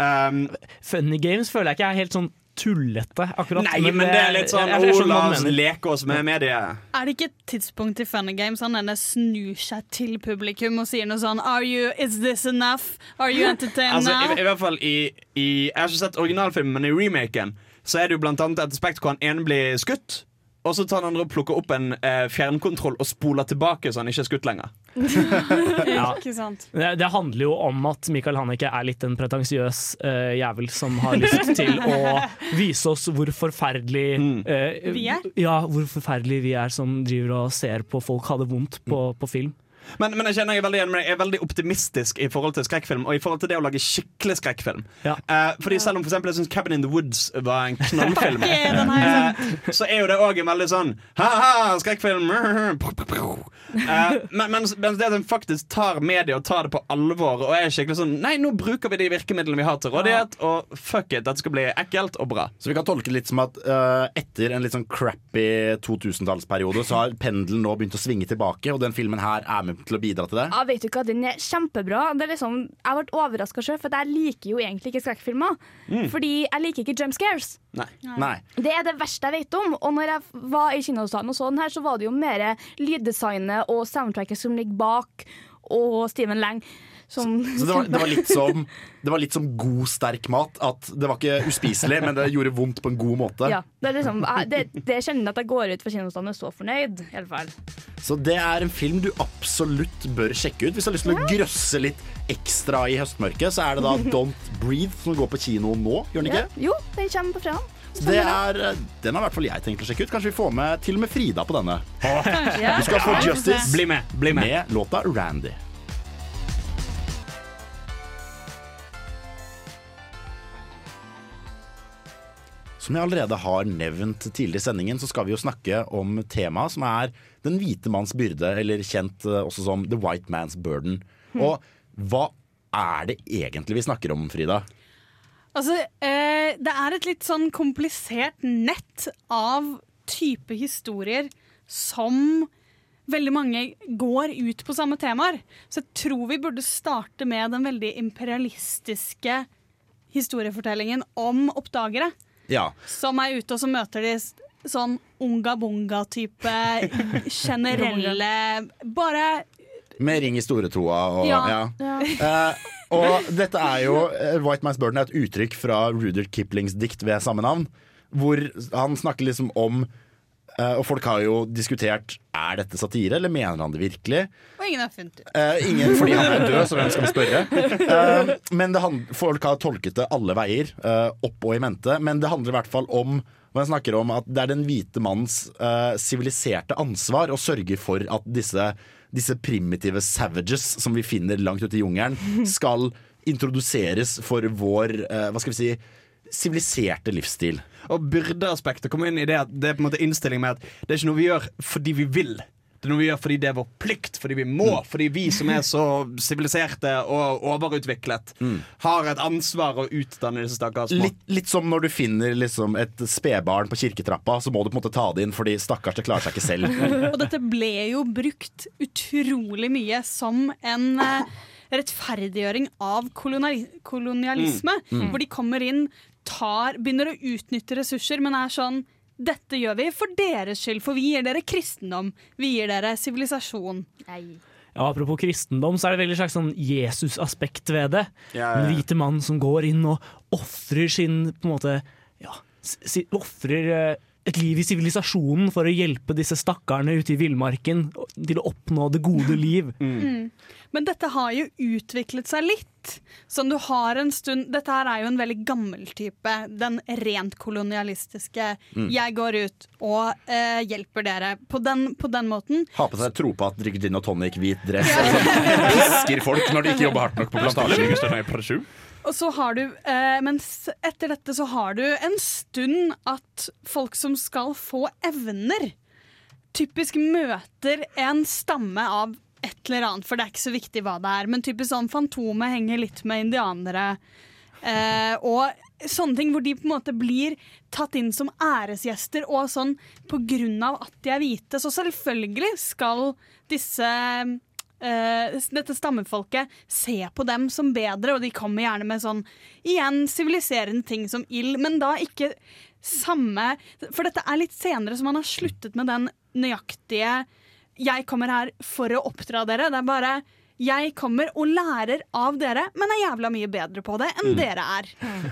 Um, Funny Games føler jeg ikke er helt sånn tullete, akkurat. Nei, men det er litt sånn oh, La oss leke oss med mediet. Er det ikke et tidspunkt i Funny Games han denne snur seg til publikum og sier noe sånn Are you, Is this enough? Are you entertained Altså, i. I hvert fall i, i Jeg har ikke sett originalfilmen, men i remaken Så er det jo blant annet et aspekt hvor han ene blir skutt. Og så tar den andre og plukker opp en eh, fjernkontroll og spoler tilbake, så han ikke er skutt lenger. Ja. Ikke sant? Det, det handler jo om at Michael Haneke er litt en pretensiøs uh, jævel som har lyst til å vise oss hvor forferdelig uh, Vi er? Ja, hvor forferdelig vi er som driver og ser på folk ha det vondt på, på film. Men, men jeg kjenner jeg veldig igjen med. Jeg er veldig optimistisk i forhold til skrekkfilm, og i forhold til det å lage skikkelig skrekkfilm. Ja. Eh, fordi selv om for eksempel, jeg syns 'Cabin in the Woods' var en knallfilm, (laughs) eh, så er jo det òg en veldig sånn ha-ha, skrekkfilm. Eh, men, mens, mens det at den faktisk tar media og tar det på alvor og er skikkelig sånn Nei, nå bruker vi de virkemidlene vi har til rådighet, og fuck it, dette skal bli ekkelt og bra. Så vi kan tolke det litt som at uh, etter en litt sånn crappy 2000-tallsperiode, så har pendelen nå begynt å svinge tilbake, og den filmen her er med til å bidra til det. Ja, vet du hva, Den er kjempebra. Det er liksom, jeg ble overraska sjøl, for jeg liker jo egentlig ikke skrekkfilmer. Fordi jeg liker ikke jump scares. Nei. Nei. Det er det verste jeg vet om. Og når jeg var i kinosalen og så den her, så var det jo mer lyddesignet og soundtracket som ligger bak, og Steven Lang. Som, Så det var, det, var litt som, det var litt som god, sterk mat. At det var ikke uspiselig, men det gjorde vondt på en god måte. ja, det, er liksom, det, det kjenner jeg at jeg går ut fra kinosalen og er så fornøyd. I alle fall. Så det er en film du absolutt bør sjekke ut. Hvis du har lyst til å grøsse litt ekstra i høstmørket, så er det da (laughs) Don't Breathe som går på kino nå, gjør den Ja. Jo, den kommer på fredag. Det er, den har i hvert fall jeg tenkt å sjekke ut. Kanskje vi får med til og med Frida på denne. Du skal få Justice Bli med. bli med med låta Randy. Som jeg allerede har nevnt tidligere i sendingen, så skal vi jo snakke om temaet som er den hvite manns byrde, eller kjent eh, også som the white man's burden. Og hva er det egentlig vi snakker om, Frida? Altså, eh, det er et litt sånn komplisert nett av type historier som veldig mange går ut på samme temaer. Så jeg tror vi burde starte med den veldig imperialistiske historiefortellingen om oppdagere. Ja, Som er ute og så møter de sånn unga-bunga-type (laughs) generelle Bare med ring i stortåa og Ja. ja. Eh, og dette er jo eh, White Man's Burden er et uttrykk fra Ruder Kiplings dikt ved samme navn. Hvor han snakker liksom om Og folk har jo diskutert Er dette satire, eller mener han det virkelig. Og ingen har funnet ut. Eh, ingen fordi han er død, så hvem skal vi spørre? Eh, men folk har tolket det alle veier, eh, opp og i mente. Men det handler i hvert fall om jeg snakker om at det er den hvite manns eh, siviliserte ansvar å sørge for at disse, disse primitive savages som vi finner langt ute i jungelen, skal introduseres for vår eh, hva skal vi si siviliserte livsstil. Og byrdeaspektet kommer inn i det at det er på en måte innstilling med at det er ikke noe vi gjør fordi vi vil. Det er noe vi gjør fordi det er vår plikt, fordi vi må. Fordi vi som er så siviliserte og overutviklet, har et ansvar å utdanne disse stakkars små. Litt, litt som når du finner liksom et spedbarn på kirketrappa, så må du på en måte ta det inn, fordi stakkars, det klarer seg ikke selv. (laughs) Og dette ble jo brukt utrolig mye som en eh, rettferdiggjøring av koloniali kolonialisme. Mm. Mm. Hvor de kommer inn, tar, begynner å utnytte ressurser, men er sånn dette gjør vi for deres skyld, for vi gir dere kristendom. Vi gir dere sivilisasjon. Ja, apropos kristendom, så er det veldig slags sånn Jesus-aspekt ved det. Ja, ja, ja. Den hvite mannen som går inn og ofrer sin på en måte ja, si, Ofrer eh, et liv i sivilisasjonen for å hjelpe disse stakkarene ute i villmarken til å oppnå det gode liv. (laughs) Mm. Men dette har jo utviklet seg litt. Sånn du har en stund Dette her er jo en veldig gammel type. Den rent kolonialistiske. Mm. Jeg går ut og eh, hjelper dere. På den, på den måten. Ha på seg tropa, drikker gin og tonic, hvit dress. (laughs) Pisker folk når de ikke jobber hardt nok på plantasjen. Og så har du, eh, mens etter dette så har du en stund at folk som skal få evner, typisk møter en stamme av et eller annet, for det er ikke så viktig hva det er. Men typisk sånn Fantomet henger litt med indianere. Eh, og sånne ting hvor de på en måte blir tatt inn som æresgjester og sånn på grunn av at de er hvite. Så selvfølgelig skal disse eh, dette stammefolket se på dem som bedre, og de kommer gjerne med sånn igjen siviliserende ting som ild, men da ikke samme For dette er litt senere, så man har sluttet med den nøyaktige 'jeg kommer her for å oppdra dere'. Det er bare 'jeg kommer og lærer av dere', men er jævla mye bedre på det enn Mm. dere er.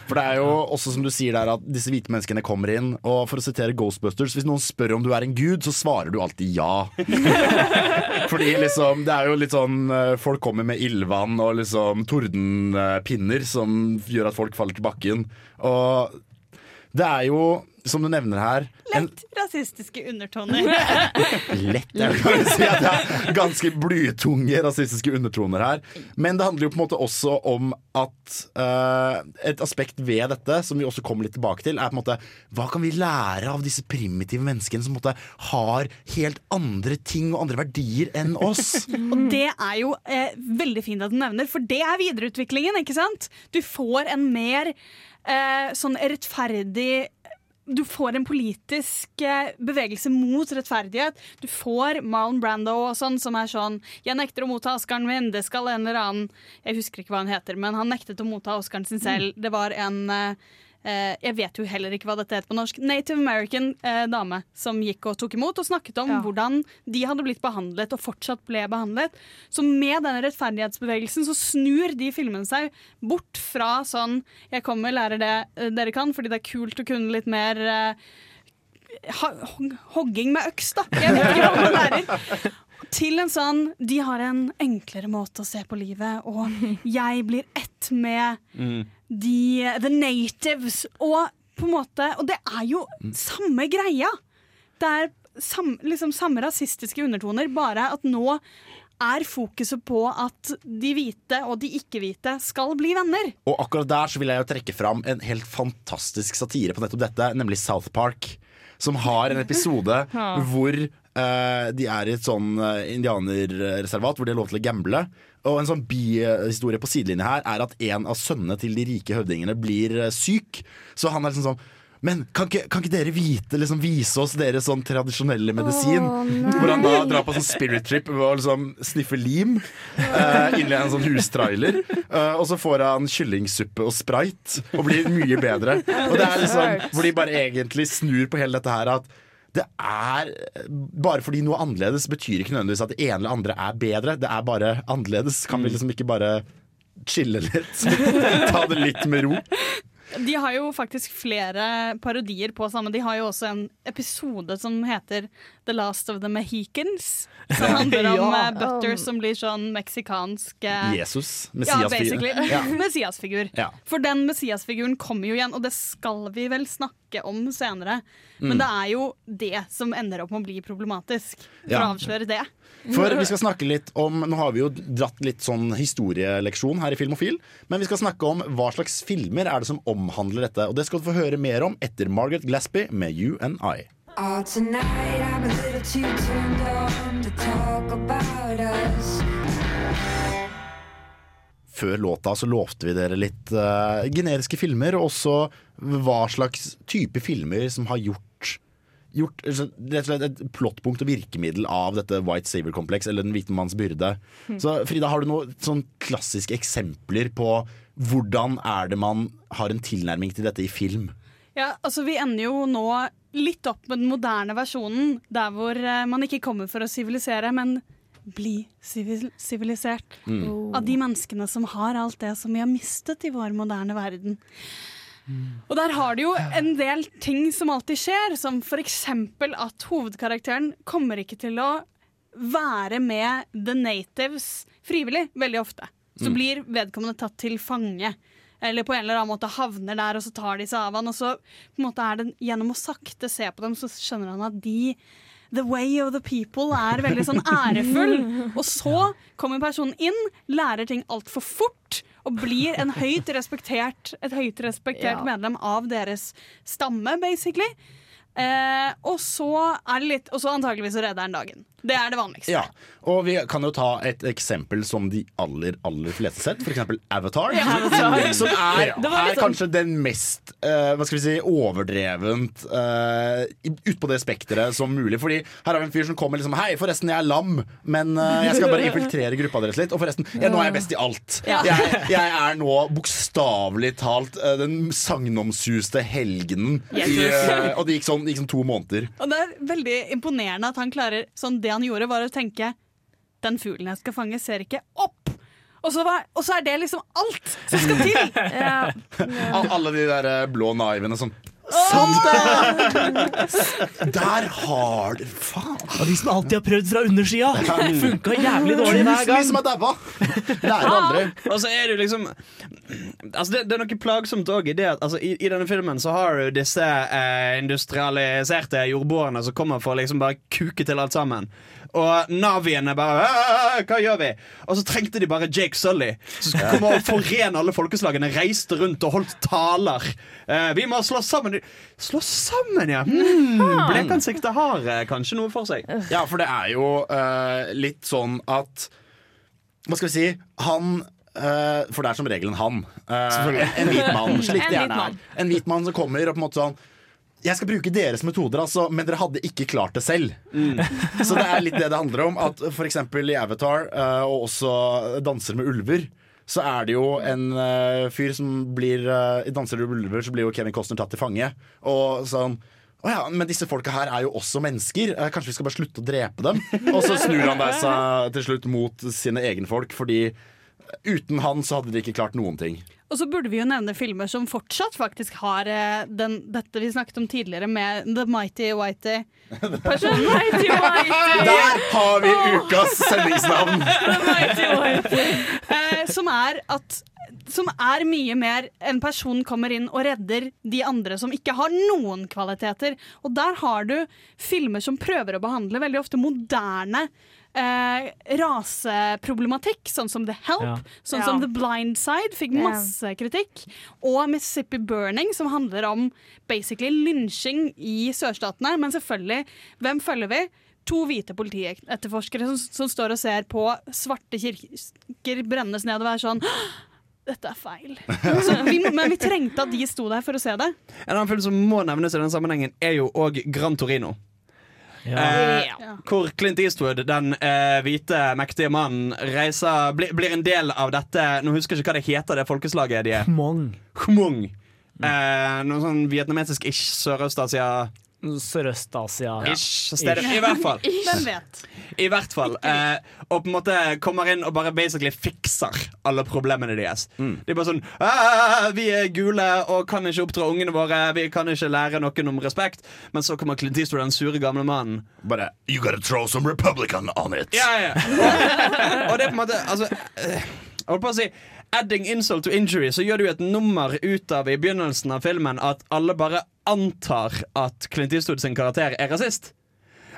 For det er jo også som du sier der at disse hvite menneskene kommer inn, og for å sitere Ghostbusters, hvis noen spør om du er en gud, så svarer du alltid ja. (laughs) Fordi liksom, det er jo litt sånn eh, Folk kommer med ildvann og liksom tordenpinner som gjør at folk faller til bakken. Og det er jo, som du nevner her en, Lett rasistiske undertoner. (laughs) Lett, jeg kan si at det er ganske blytunge rasistiske undertoner her. Men det handler jo på en måte også om at uh, et aspekt ved dette, som vi også kommer litt tilbake til, er på en måte hva kan vi lære av disse primitive menneskene som på en måte har helt andre ting og andre verdier enn oss? (laughs) Og det er jo eh, veldig fint at du nevner, for det er videreutviklingen. ikke sant? Du får en mer eh, sånn rettferdig du får en politisk eh, bevegelse mot rettferdighet. Du får Marlon Brando og sånn, som er sånn 'Jeg nekter å motta Oscaren min, det skal en eller annen Jeg husker ikke hva han heter, men han nektet å motta Oscaren sin selv. Det var en eh, eh, Jeg vet jo heller ikke hva dette heter på norsk. Native American eh, dame som gikk og tok imot og snakket om Ja. hvordan de hadde blitt behandlet og fortsatt ble behandlet. Så med denne rettferdighetsbevegelsen så snur de filmene seg bort fra sånn 'Jeg kommer, lærer det eh, dere kan', fordi det er kult å kunne litt mer eh, hogging med øks, da. Jeg vet ikke hva man lærer. Til en sånn De har en enklere måte å se på livet, og (laughs) jeg blir ett med de, the natives. Og på en måte Og det er jo samme greia! Det er sam, liksom samme rasistiske undertoner, bare at nå er fokuset på at de hvite og de ikke-hvite skal bli venner. Og akkurat der så vil jeg jo trekke fram en helt fantastisk satire på nettopp dette, nemlig South Park. Som har en episode (laughs) Ja. hvor de er i et sånn eh, indianerreservat hvor de har lov til å gamble. Og en sånn bihistorie på sidelinja her er at en av sønnene til de rike høvdingene blir eh, syk. Så han er liksom sånn men kan ikke, kan ikke dere vite, liksom, vise oss deres sånn tradisjonelle medisin? Oh, hvor han da drar på sånn spirit trip og liksom sniffer lim uh, inni en sånn hustrailer. Uh, og så får han kyllingsuppe og sprite og blir mye bedre. Og det er (laughs) liksom Hvor de bare egentlig snur på hele dette her at det er Bare fordi noe er annerledes, betyr ikke nødvendigvis at det ene eller andre er bedre. Det er bare annerledes. Kan vi liksom ikke bare chille litt? (laughs) Ta det litt med ro? De har jo faktisk flere parodier på samme. De har jo også en episode som heter The Last of the Mohicans. Som handler om (laughs) Ja. eh, Butter som blir sånn meksikansk Jesus, Jesus. Messias-figur. Ja. (laughs) Messiasfigur. Ja. For den Messias-figuren kommer jo igjen, og det skal vi vel snakke om senere. Mm. Men det er jo det som ender opp med å bli problematisk, for å avsløre det. For vi skal snakke litt om Nå har vi jo dratt litt sånn historieleksjon her i Filmofil, men vi skal snakke om hva slags filmer er det som omhandler dette. Og det skal du få høre mer om etter Margaret Glaspie med You and I. Oh, tonight I'm a little too turned on to talk about us. Før låta så lovte vi dere litt uh, generiske filmer, og også hva slags type filmer som har gjort gjort rett og slett et plottpunkt og virkemiddel av dette white saver-kompleks, eller den hvite manns byrde. Mm. Så Frida, har du noen sånn klassiske eksempler på hvordan er det man har en tilnærming til dette i film? Ja, altså Vi ender jo nå litt opp med den moderne versjonen, der hvor eh, man ikke kommer for å sivilisere, men bli sivilisert. Mm. Av de menneskene som har alt det som vi har mistet i vår moderne verden. Og der har du jo en del ting som alltid skjer, som eksempel at hovedkarakteren kommer ikke til å være med the natives frivillig, veldig ofte. Så Mm. blir vedkommende tatt til fange. Eller på en eller annen måte havner der, og så tar de seg av han. Og så på en måte er det gjennom å sakte se på dem, så skjønner han at de The way of the people er veldig sånn (laughs) ærefull. Og så kommer personen inn, lærer ting altfor fort. Og blir en høyt respektert, et høyt respektert Ja. medlem av deres stamme, basically. Eh, og så er det litt Og så antakeligvis redder han dagen. Det er det vanligste. Ja, og vi kan jo ta et eksempel som de aller, aller fleste sett, for eksempel Avatar. Ja, Avatar. (laughs) Som er, Det er sånn- kanskje den mest uh, hva skal vi si, overdrevent uh, utpå det spekteret som mulig. Fordi her har vi en fyr som kommer liksom Hei, forresten, jeg er lam, men uh, jeg skal bare infiltrere gruppa deres litt. Og forresten, ja, nå er jeg best i alt. Ja. (laughs) Jeg, jeg er nå bokstavelig talt uh, den sagnomsuste helgenen. Yes. I, og det gikk sånn, gikk sånn to måneder. Og det er veldig imponerende at han klarer sånn Det han gjorde, var å tenke Den fuglen jeg skal fange, ser ikke opp. Og så, var, og så er det liksom alt som skal til! (laughs) ja. Alle de der eh, blå naivene som (laughs) Der har du Faen! Og de som alltid har prøvd fra undersida. Funka jævlig dårlig hver gang. som er daua! Lærer aldri. Og så er det jo liksom Altså det, det er noe plagsomt òg i det at altså, i, i denne filmen så har du disse eh, industrialiserte jordboerne som kommer for å liksom bare kuke til alt sammen. Og naviene bare Hva gjør vi? Og så trengte de bare Jake Sully, som skulle komme og forene alle folkeslagene. Reiste rundt og holdt taler. Eh, vi må slå sammen. Slå sammen, ja! Hmm, Blekansiktet har eh, kanskje noe for seg. Ja, for det er jo eh, litt sånn at Hva skal vi si? Han eh, For det er som regel en han. Eh, en hvit mann, slik (laughs) En det hvit gjerne er. En hvit mann som kommer og på en måte sånn jeg skal bruke deres metoder, altså, men dere hadde ikke klart det selv. Så det er litt det det handler om. At eksempel i Avatar, og også Danser med ulver, så er det jo en uh, fyr som blir I Danser med ulver så blir jo Kevin Costner tatt til fange. Og sånn å ja, men disse folka her er jo også mennesker. Eh, Kanskje vi skal bare slutte å drepe dem? Og så snur han seg til slutt mot sine egne folk, fordi uten han så hadde de ikke klart noen ting. Og så burde vi jo nevne filmer som fortsatt faktisk har eh, den, dette vi snakket om tidligere, med The Mighty Whitey. (laughs) Mighty Whitey. Der har vi ukas sendingsnavn! (laughs) Eh, som er at som er mye mer en person kommer inn og redder de andre som ikke har noen kvaliteter. Og der har du filmer som prøver å behandle veldig ofte moderne eh, raseproblematikk, sånn som The Help, Ja. sånn Ja. som The Blind Side, fikk masse kritikk. Og Mississippi Burning, som handler om basically lynsjing i sørstatene. Men selvfølgelig, hvem følger vi? To hvite politietterforskere som, som står og ser på svarte kirker brennes ned og er sånn dette er feil. Så vi, men vi trengte at de sto der for å se det. En annen film som må nevnes i denne sammenhengen, er jo òg Gran Torino. Ja. Eh, Ja. Hvor Clint Eastwood, den eh, hvite, mektige mannen, reiser, bli, blir en del av dette Nå husker jeg ikke hva det heter, det folkeslaget de er. Hmong. Hmong. Eh, noe sånn vietnamesisk-ish Sørøst-Asia. Sørøst-Asia. Ish stedet. I hvert fall. (laughs) Hvem vet? I hvert fall. Eh, og på en måte kommer inn og bare basically fikser alle problemene deres. De er bare sånn «Ah, Vi er gule og kan ikke oppdra ungene våre. Vi kan ikke lære noen om respekt. Men så kommer Clint Eastwood, den sure gamle mannen. Bare You gotta throw some Republican on it. Ja, ja. Og, (laughs) og det er på en måte Altså eh, Jeg holdt på å si Adding insult to injury, så gjør du et nummer ut av i begynnelsen av filmen at alle bare antar at Clint Eastwood sin karakter er rasist.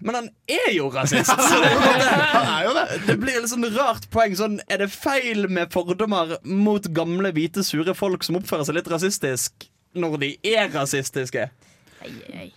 Men han er jo rasist! (laughs) Så det, (laughs) det. det blir et sånn rart poeng. Sånn, er det feil med fordommer mot gamle, hvite, sure folk som oppfører seg litt rasistisk når de er rasistiske?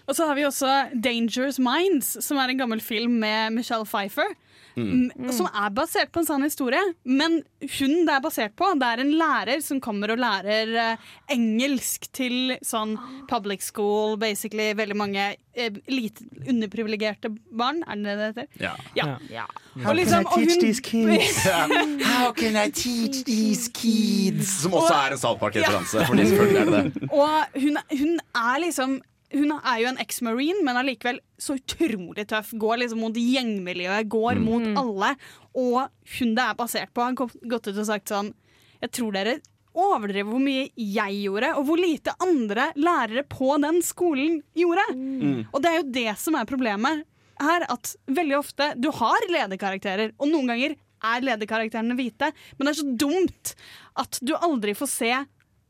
Og så har vi også Dangerous Minds, som er en gammel film med Michelle Pfeiffer. Mm. Som er basert på en sann historie. Men hun det er basert på, det er en lærer som kommer og lærer eh, engelsk til sånn public school, basically. Veldig mange eh, lite underprivilegerte barn, er det det det heter? Ja. Ja. How Og liksom- can I teach hun- these kids? (laughs) How can I teach these kids? Som også er en South Park-referanse. Fordi selvfølgelig er det det. Og hun, hun er liksom hun er jo en eks-marine, men allikevel så utrolig tøff. Går liksom mot gjengmiljøet, går Mm. mot alle. Og hun det er basert på, har gått gått ut og sagt sånn Jeg tror dere overdriver hvor mye jeg gjorde, og hvor lite andre lærere på den skolen gjorde. Mm. Og det er jo det som er problemet her, at veldig ofte Du har lederkarakterer, og noen ganger er lederkarakterene hvite, men det er så dumt at du aldri får se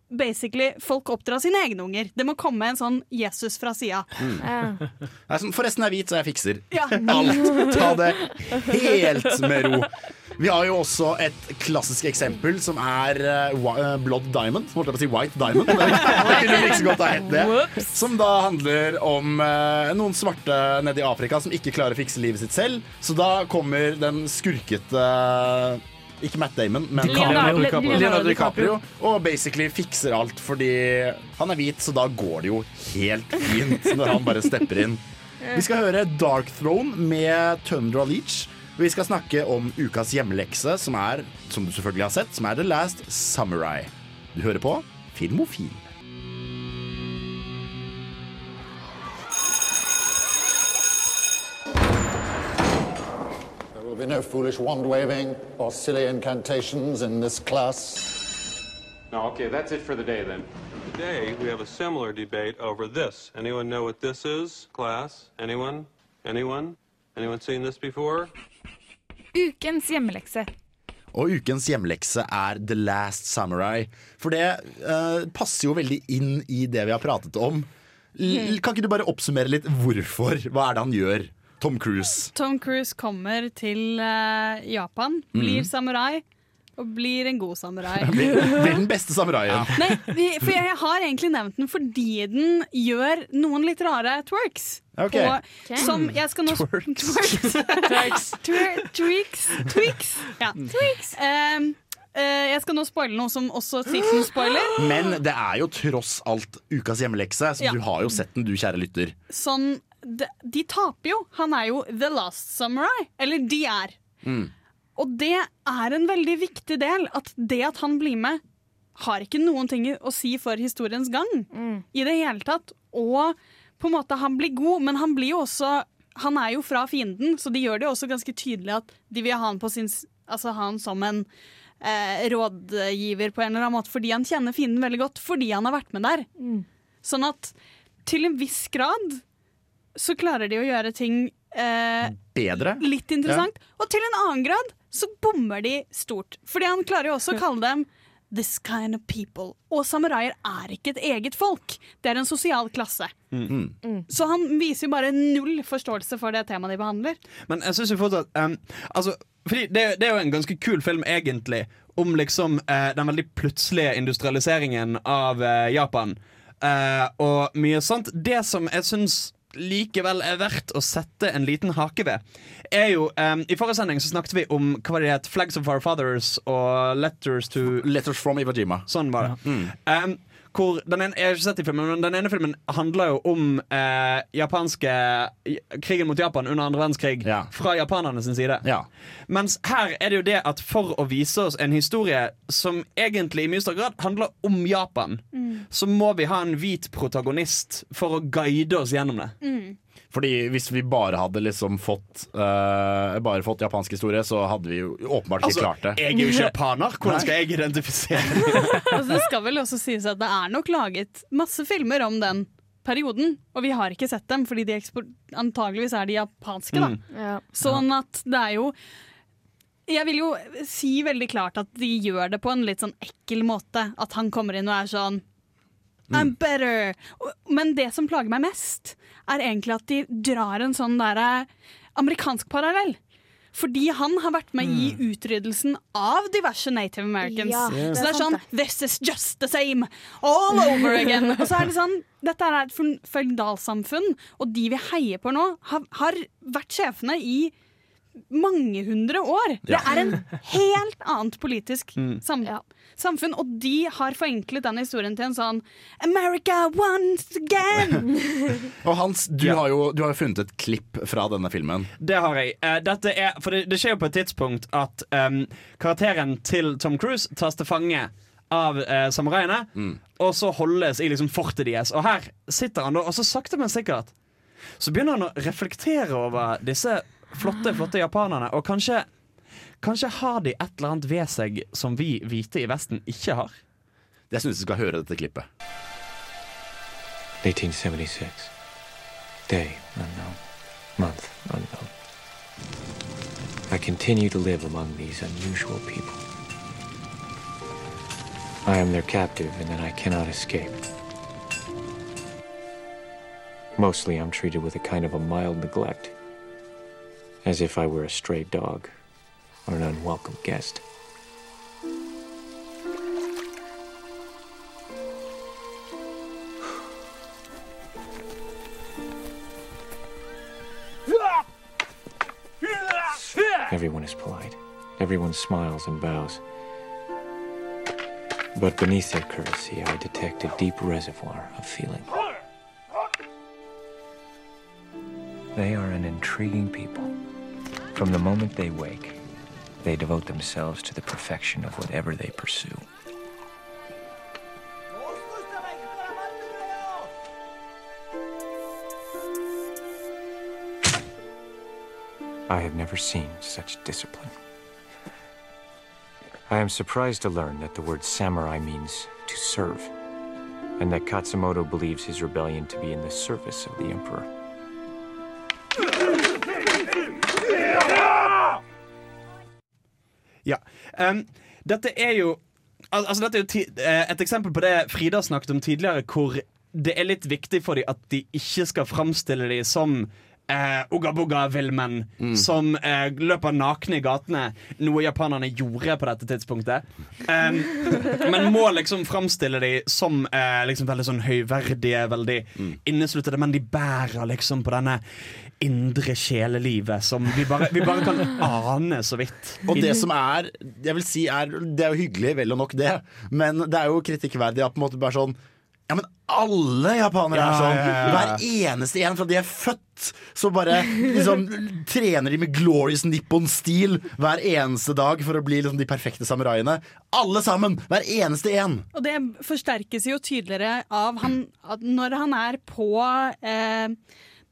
basically folk oppdra sine egne unger. Det må komme en sånn Jesus fra sida. Mm. er sånn, Forresten er hvit, så jeg fikser Ja. alt. Ta det helt med ro. Vi har jo også et klassisk eksempel som er uh, Blood Diamond. Holdt jeg på å si White Diamond. Det kunne like godt ha hett det. Som da handler om uh, noen svarte nede i Afrika som ikke klarer å fikse livet sitt selv. Så da kommer den skurkete ikke Matt Damon, men Leonardo DiCaprio. Leonardo DiCaprio. Og basically fikser alt fordi han er hvit, så da går det jo helt fint når han bare stepper inn. Vi skal høre Dark Throne med Tundra Leach. Vi skal snakke om ukas hjemmelekse, som er, som du selvfølgelig har sett, som er The Last Samurai. Du hører på Filmofil. There will be no foolish wand waving or silly incantations in this class. No, okay, that's it for the day then. Today, we have a similar debate over this. Anyone know what this is, class? Anyone? Anyone? Anyone seen this before? Ukens hjemmelekse. Og ukens hjemmelekse er The Last Samurai. For det uh, passer jo veldig inn i det vi har pratet om. L kan ikke du bare oppsummere litt hvorfor? Hva er det han gjør? Tom Cruise. Tom Cruise kommer til uh, Japan, blir mm. samurai og blir en god samurai. (laughs) Blir, blir den beste samuraien. Nei, for jeg har egentlig nevnt den fordi den gjør noen litt rare twerks. Ok. På, okay. Som jeg skal nå Twerks. (laughs) Twerks. Twer- Tweaks. Tweaks. Ja. Um, Uh, jeg skal nå spoile noe som også Sixten spoiler. Men det er jo tross alt ukas hjemmelekse, så Ja. du har jo sett den, du kjære lytter. Sånn, de, de taper jo. Han er jo the last samurai. Eller de er. Mm. Og det er en veldig viktig del. At det at han blir med, har ikke noen ting å si for historiens gang. I det hele tatt. Og på en måte, han blir god, men han blir jo også Han er jo fra fienden, så de gjør det også ganske tydelig at de vil ha han på sin Altså ha han som en eh, rådgiver på en eller annen måte, fordi han kjenner fienden veldig godt, fordi han har vært med der. Sånn at til en viss grad så klarer de å gjøre ting eh, Bedre. litt interessant. Og til en annen grad så bommer de stort. Fordi han klarer jo også å kalle dem this kind of people. Og samuraier er ikke et eget folk. Det er en sosial klasse. Så han viser jo bare null forståelse for det temaet de behandler. Men jeg synes jo fortsatt um, altså, fordi det, det er jo en ganske kul film, egentlig, om liksom eh, den veldig plutselige industrialiseringen av eh, Japan. Eh, og mye sånt. Det som jeg syns likevel er verdt å sette en liten hake ved, er jo um, I forrige sending så snakket vi om hva det het, Flags of Our Fathers og Letters to Letters from Iwo Jima. Sånn var det. Um, hvor den ene, jeg har ikke sett de filmen, men den ene filmen handler jo om eh, japanske krigen mot Japan under andre verdenskrig fra japanerne sin side. Mens her er det jo det at for å vise oss en historie som egentlig i mye større grad handler om Japan, Mm. så må vi ha en hvit protagonist for å guide oss gjennom det. Fordi hvis vi bare hadde liksom fått uh, Bare fått japansk historie, så hadde vi jo åpenbart ikke Altså, klart det. jeg er jo ikke (laughs) japaner. Hvordan skal jeg identifisere (laughs) Altså, det skal vel også sies at det er nok laget masse filmer om den perioden, og vi har ikke sett dem, fordi de antageligvis er de japanske. da. Mm. Ja. Sånn at det er jo Jeg vil jo si veldig klart at de gjør det på en litt sånn ekkel måte. At han kommer inn og er sånn I'm better. Men det som plager meg mest, er egentlig at de drar en sånn derre amerikansk parallell. Fordi han har vært med i utryddelsen av diverse Native Americans. Ja, er så det er sånn This is just the same all over again. (laughs) Og så er det sånn Dette er et fø- føydalsamfunn, og de vi heier på nå, har, har vært sjefene i mange hundre år. Det er en helt annet politisk Mm. sam samfunn, og de har forenklet den historien til en sånn America once again! (laughs) Og Hans, du, har jo, du har jo funnet et klipp fra denne filmen. Det har jeg. Uh, dette er, for det, det skjer jo på et tidspunkt at um, karakteren til Tom Cruise tas til fange av uh, samuraiene, og så holdes i liksom fortet deres. Og her sitter han da, og så sakte, men sikkert så begynner han å reflektere over disse flotte, flotte japanerne, og kanskje Kanskje har de et eller annet ved seg som vi hvite i Vesten ikke har. Jeg syns du skal høre dette klippet. 1876. Day unknown. Month unknown. I continue to live among these unusual people. I am their captive, and then I cannot escape. Mostly, I'm treated with a kind of a mild neglect, as if I were a stray dog or an unwelcome guest. Everyone is polite. Everyone smiles and bows. But beneath their courtesy, I detect a deep reservoir of feeling. They are an intriguing people. From the moment they wake, they devote themselves to the perfection of whatever they pursue. I have never seen such discipline. I am surprised to learn that the word samurai means to serve, and that Katsumoto believes his rebellion to be in the service of the emperor. Ja. Um, dette er jo al Altså dette er jo eh, et eksempel på det Frida snakket om tidligere, hvor det er litt viktig for dem at de ikke skal framstille dem som eh, ogaboga-villmenn mm. som eh, løper nakne i gatene, noe japanerne gjorde på dette tidspunktet. Um, men må liksom framstille dem som eh, liksom veldig sånn høyverdige, veldig innesluttede, men de bærer liksom på denne indre sjelelivet som vi bare, vi bare kan ane så vidt. Og det som er Jeg vil si er Det er jo hyggelig, vel og nok det, men det er jo kritikkverdig at på en måte bare sånn Ja, men alle japanere Ja, er sånn. ja, ja, ja. Hver eneste en fra de er født, så bare liksom trener de med glorious nippon-stil hver eneste dag for å bli liksom de perfekte samuraiene. Alle sammen! Hver eneste en! Og det forsterkes jo tydeligere av han, at når han er på eh,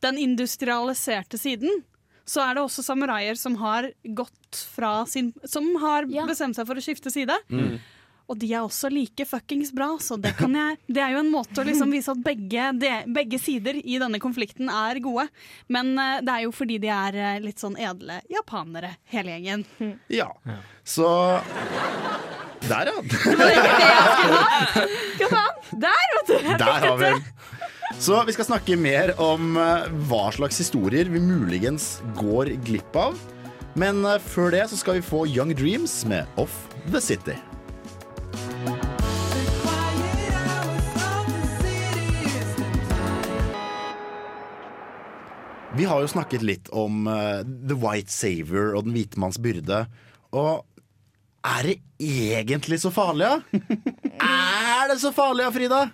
den industrialiserte siden, så er det også samuraier som har gått fra sin Som har bestemt seg for å skifte side. Mm. Og de er også like fuckings bra, så det, kan jeg, det er jo en måte å liksom vise at begge, de, begge sider i denne konflikten er gode. Men eh, det er jo fordi de er eh, litt sånn edle japanere, hele gjengen. Ja. Så Der, ja. Hva faen? Der, vet du! Jeg Der har vi den. Så vi skal snakke mer om eh, hva slags historier vi muligens går glipp av. Men før det så skal vi få Young Dreams med Off The City. Vi har jo snakket litt om uh, The White Savior og Den hvite manns byrde. Og er det egentlig så farlig, da? (laughs) er det så farlig, Frida?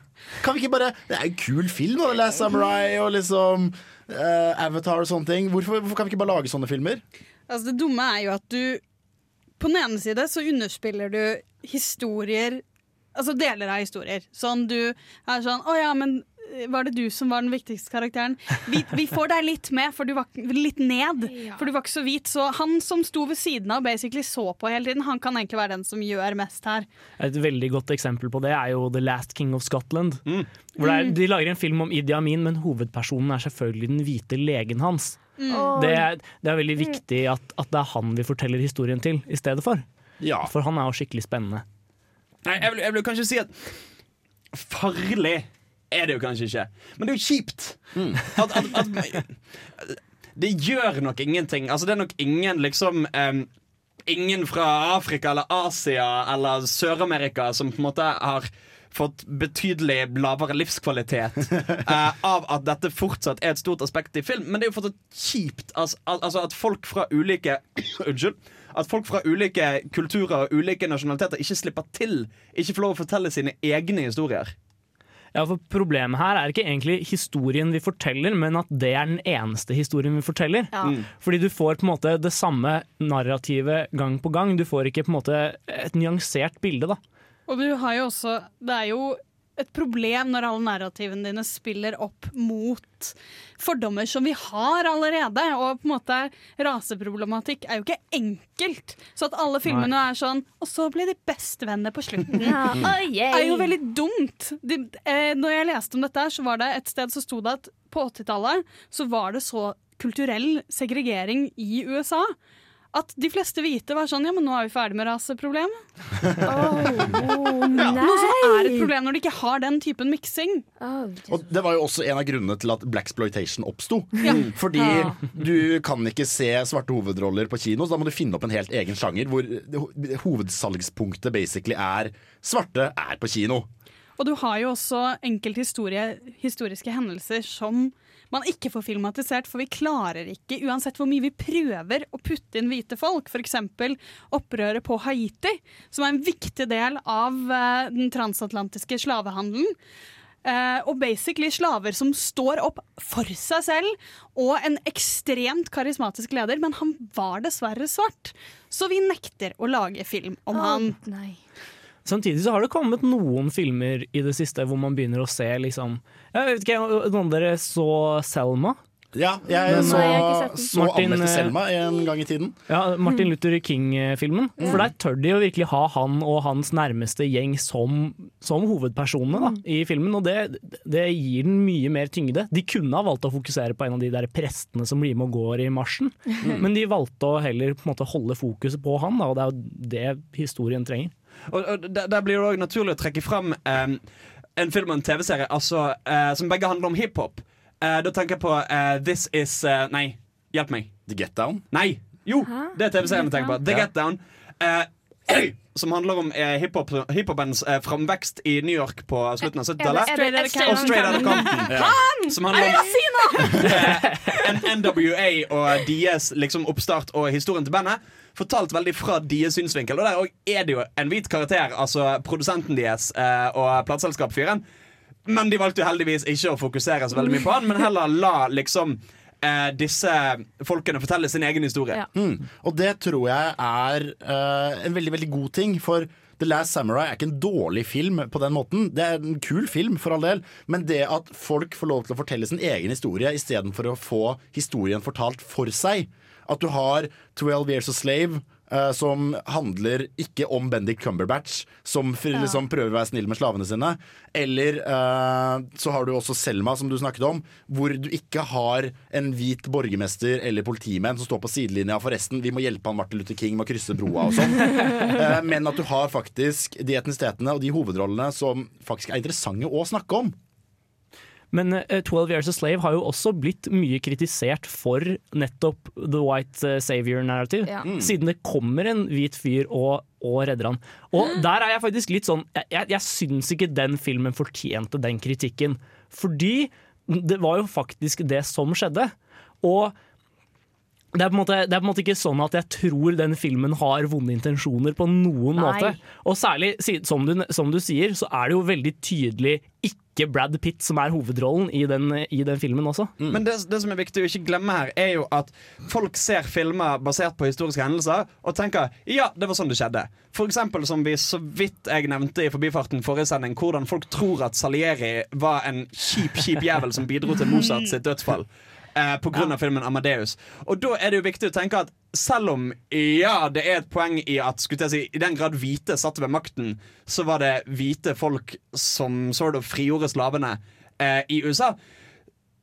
Kan vi ikke bare Det er jo en kul film, da. Last Samurai og liksom uh, Avatar og sånne ting. Hvorfor, hvorfor kan vi ikke bare lage sånne filmer? Altså, det dumme er jo at du På den ene side så underspiller du historier Altså deler av historier. Sånn du er sånn Å ja, men eh, var det du som var den viktigste karakteren? Vi, vi får deg litt med, for du var litt ned, for du var ikke så hvit. Så han som sto ved siden av, basically så på hele tiden, han kan egentlig være den som gjør mest her. Et veldig godt eksempel på det er jo The Last King of Scotland. Hvor det er, Mm. de lager en film om Idi Amin, men hovedpersonen er selvfølgelig den hvite legen hans. Mm. Det, er, det er veldig viktig at, at det er han vi forteller historien til i stedet for. For han er jo skikkelig spennende. Nei, jeg vil, jeg vil kanskje si at Farlig er det jo kanskje ikke, men det er jo kjipt. At, at, at, det gjør nok ingenting. Altså, det er nok ingen liksom um, Ingen fra Afrika eller Asia eller Sør-Amerika som på en måte har fått betydelig lavere livskvalitet uh, (laughs) av at dette fortsatt er et stort aspekt i film. Men det er jo fortsatt kjipt altså, altså at folk fra ulike (coughs) Unnskyld. At folk fra ulike kulturer og ulike nasjonaliteter ikke slipper til. Ikke får lov å fortelle sine egne historier. Ja, for Problemet her er ikke egentlig historien vi forteller, men at det er den eneste historien vi forteller. Ja. Mm. Fordi du får på en måte det samme narrativet gang på gang. Du får ikke på en måte et nyansert bilde. da. Og du har jo også Det er jo et problem når alle narrativene dine spiller opp mot fordommer som vi har allerede. Og på en måte raseproblematikk er jo ikke enkelt. Så at alle filmene er sånn Og så blir de bestevenner på slutten. Ja. Oh, er jo veldig dumt. De, eh, når jeg leste om dette, så var det et sted så sto det at på 80-tallet så var det så kulturell segregering i USA. At de fleste hvite var sånn Ja, men nå er vi ferdig med raseproblemet. Noe som er et problem når de ikke har den typen miksing. Og Det var jo også en av grunnene til at Blaxploitation oppsto. Ja. Fordi Ja. du kan ikke se svarte hovedroller på kino, så da må du finne opp en helt egen sjanger hvor hovedsalgspunktet basically er svarte er på kino. Og du har jo også enkelte historie, historiske hendelser som man ikke får filmatisert, for vi klarer ikke, uansett hvor mye vi prøver å putte inn hvite folk, f.eks. opprøret på Haiti, som er en viktig del av eh, den transatlantiske slavehandelen. Uh, og basically slaver som står opp for seg selv, og en ekstremt karismatisk leder, men han var dessverre svart. Så vi nekter å lage film om han. Samtidig så har det kommet noen filmer i det siste hvor man begynner å se liksom Jeg vet ikke, Noen av dere så Selma? Ja, jeg Men- så, Nei, jeg den. så Martin, anmeldte eh, Selma en gang i tiden. Ja, Martin Luther King-filmen. Mm. For der tør de jo virkelig ha han og hans nærmeste gjeng som, som hovedpersonene da, i filmen, og det, det gir den mye mer tyngde. De kunne ha valgt å fokusere på en av de der prestene som blir med og går i marsjen, Mm. men de valgte å heller på en måte holde fokuset på han, da, og det er jo det historien trenger. Og, og der, der blir det òg naturlig å trekke fram um, en film og en TV-serie altså, uh, som begge handler om hiphop. Uh, da tenker jeg på uh, This Is eh, Nei, hjelp meg. The Get Down? Nei, jo, det er TV-serien jeg tenker på. The Ja. Get Down. Eh, som handler om eh, hiphop, hiphopens eh, framvekst i New York på slutten av 70-tallet. Og Straight Straight Outta Compton. Ja. (laughs) Han! Som handler om NWA (laughs) og deres liksom, oppstart og historien til bandet. Fortalt veldig fra deres synsvinkel. Og der òg er det jo en hvit karakter, altså produsenten deres eh, og plateselskapsfyren. Men de valgte jo heldigvis ikke å fokusere så veldig mye på han, men heller la liksom eh, disse folkene fortelle sin egen historie. Mm. Og det tror jeg er eh, en veldig, veldig god ting. For The Last Samurai er ikke en dårlig film på den måten. Det er en kul film, for all del. Men det at folk får lov til å fortelle sin egen historie istedenfor å få historien fortalt for seg. At du har 12 Years a Slave. eh, som handler ikke om Bendik Cumberbatch, som Ja. liksom prøver å være snill med slavene sine. Eller eh, så har du også Selma, som du snakket om, hvor du ikke har en hvit borgermester eller politimenn som står på sidelinja. Forresten, vi må hjelpe han Martin Luther King med å krysse broa og sånn. (laughs) Eh, men at du har faktisk de etnisitetene og de hovedrollene som faktisk er interessante å snakke om. Men uh, 12 Years a Slave har jo også blitt mye kritisert for nettopp The White eh, Savior Narrative. Ja. Mm. Siden det kommer en hvit fyr og, og redder han. Og der er jeg faktisk litt sånn Jeg, jeg, jeg syns ikke den filmen fortjente den kritikken. Fordi det var jo faktisk det som skjedde. Og det er, på en måte, det er på en måte ikke sånn at jeg tror den filmen har vonde intensjoner på noen Nei. måte. Og særlig, som du, som du sier, så er det jo veldig tydelig ikke Brad Pitt som er hovedrollen i den, i den filmen også. Men det, det som er viktig å ikke glemme her, er jo at folk ser filmer basert på historiske hendelser og tenker ja, det var sånn det skjedde. For eksempel som vi så vidt jeg nevnte i forbifarten forrige sending, hvordan folk tror at Salieri var en kjip, kjip jævel som bidro til Mozart sitt dødsfall. Eh, på grunn av filmen Amadeus. Og da er det jo viktig å tenke at selv om ja, det er et poeng i at skulle jeg si, i den grad hvite satt ved makten, så var det hvite folk som sort of frigjorde slavene eh, i USA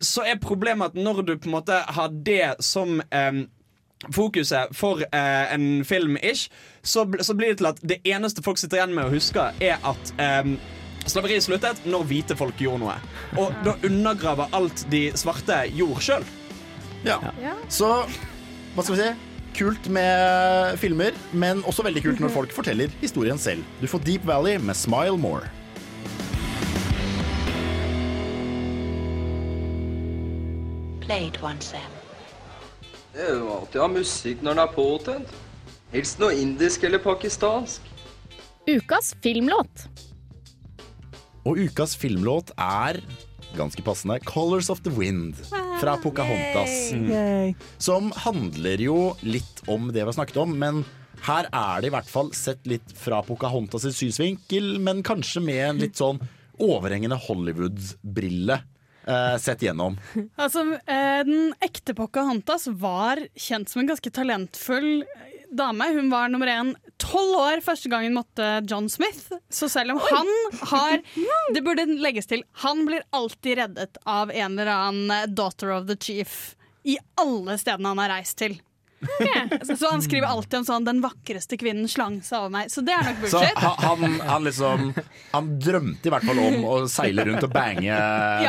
så er problemet at når du på en måte har det som eh, fokuset for eh, en film-ish, så, så blir det til at det eneste folk sitter igjen med å huske, er at um, slaveriet sluttet når hvite folk gjorde noe. Og da undergraver alt de svarte gjorde sjøl. Ja. Så hva skal vi si? Kult med filmer, men også veldig kult når folk forteller historien selv. Du får Deep Valley med Smile More. Play it once, Sam. Det er jo alltid å ha musikk når den er påtent. Helst noe indisk eller pakistansk. Ukas filmlåt. Og ukas filmlåt er ganske passende 'Colors of the Wind' fra Pocahontas. Yay. Som handler jo litt om det vi har snakket om, men her er det i hvert fall sett litt fra Pocahontas' synsvinkel, men kanskje med en litt sånn overhengende Hollywood-brille Uh, sett gjennom. (laughs) Altså, uh, Den ekte Pocahontas var kjent som en ganske talentfull dame. Hun var nummer én tolv år første gangen måtte John Smith. Så selv om han har (laughs) Det burde legges til. Han blir alltid reddet av en eller annen daughter of the chief i alle stedene han har reist til. Så han skriver alltid om sånn 'den vakreste kvinnen slang seg over meg'. Så det er nok bullshit. Så han, han liksom Han drømte i hvert fall om å seile rundt og bange,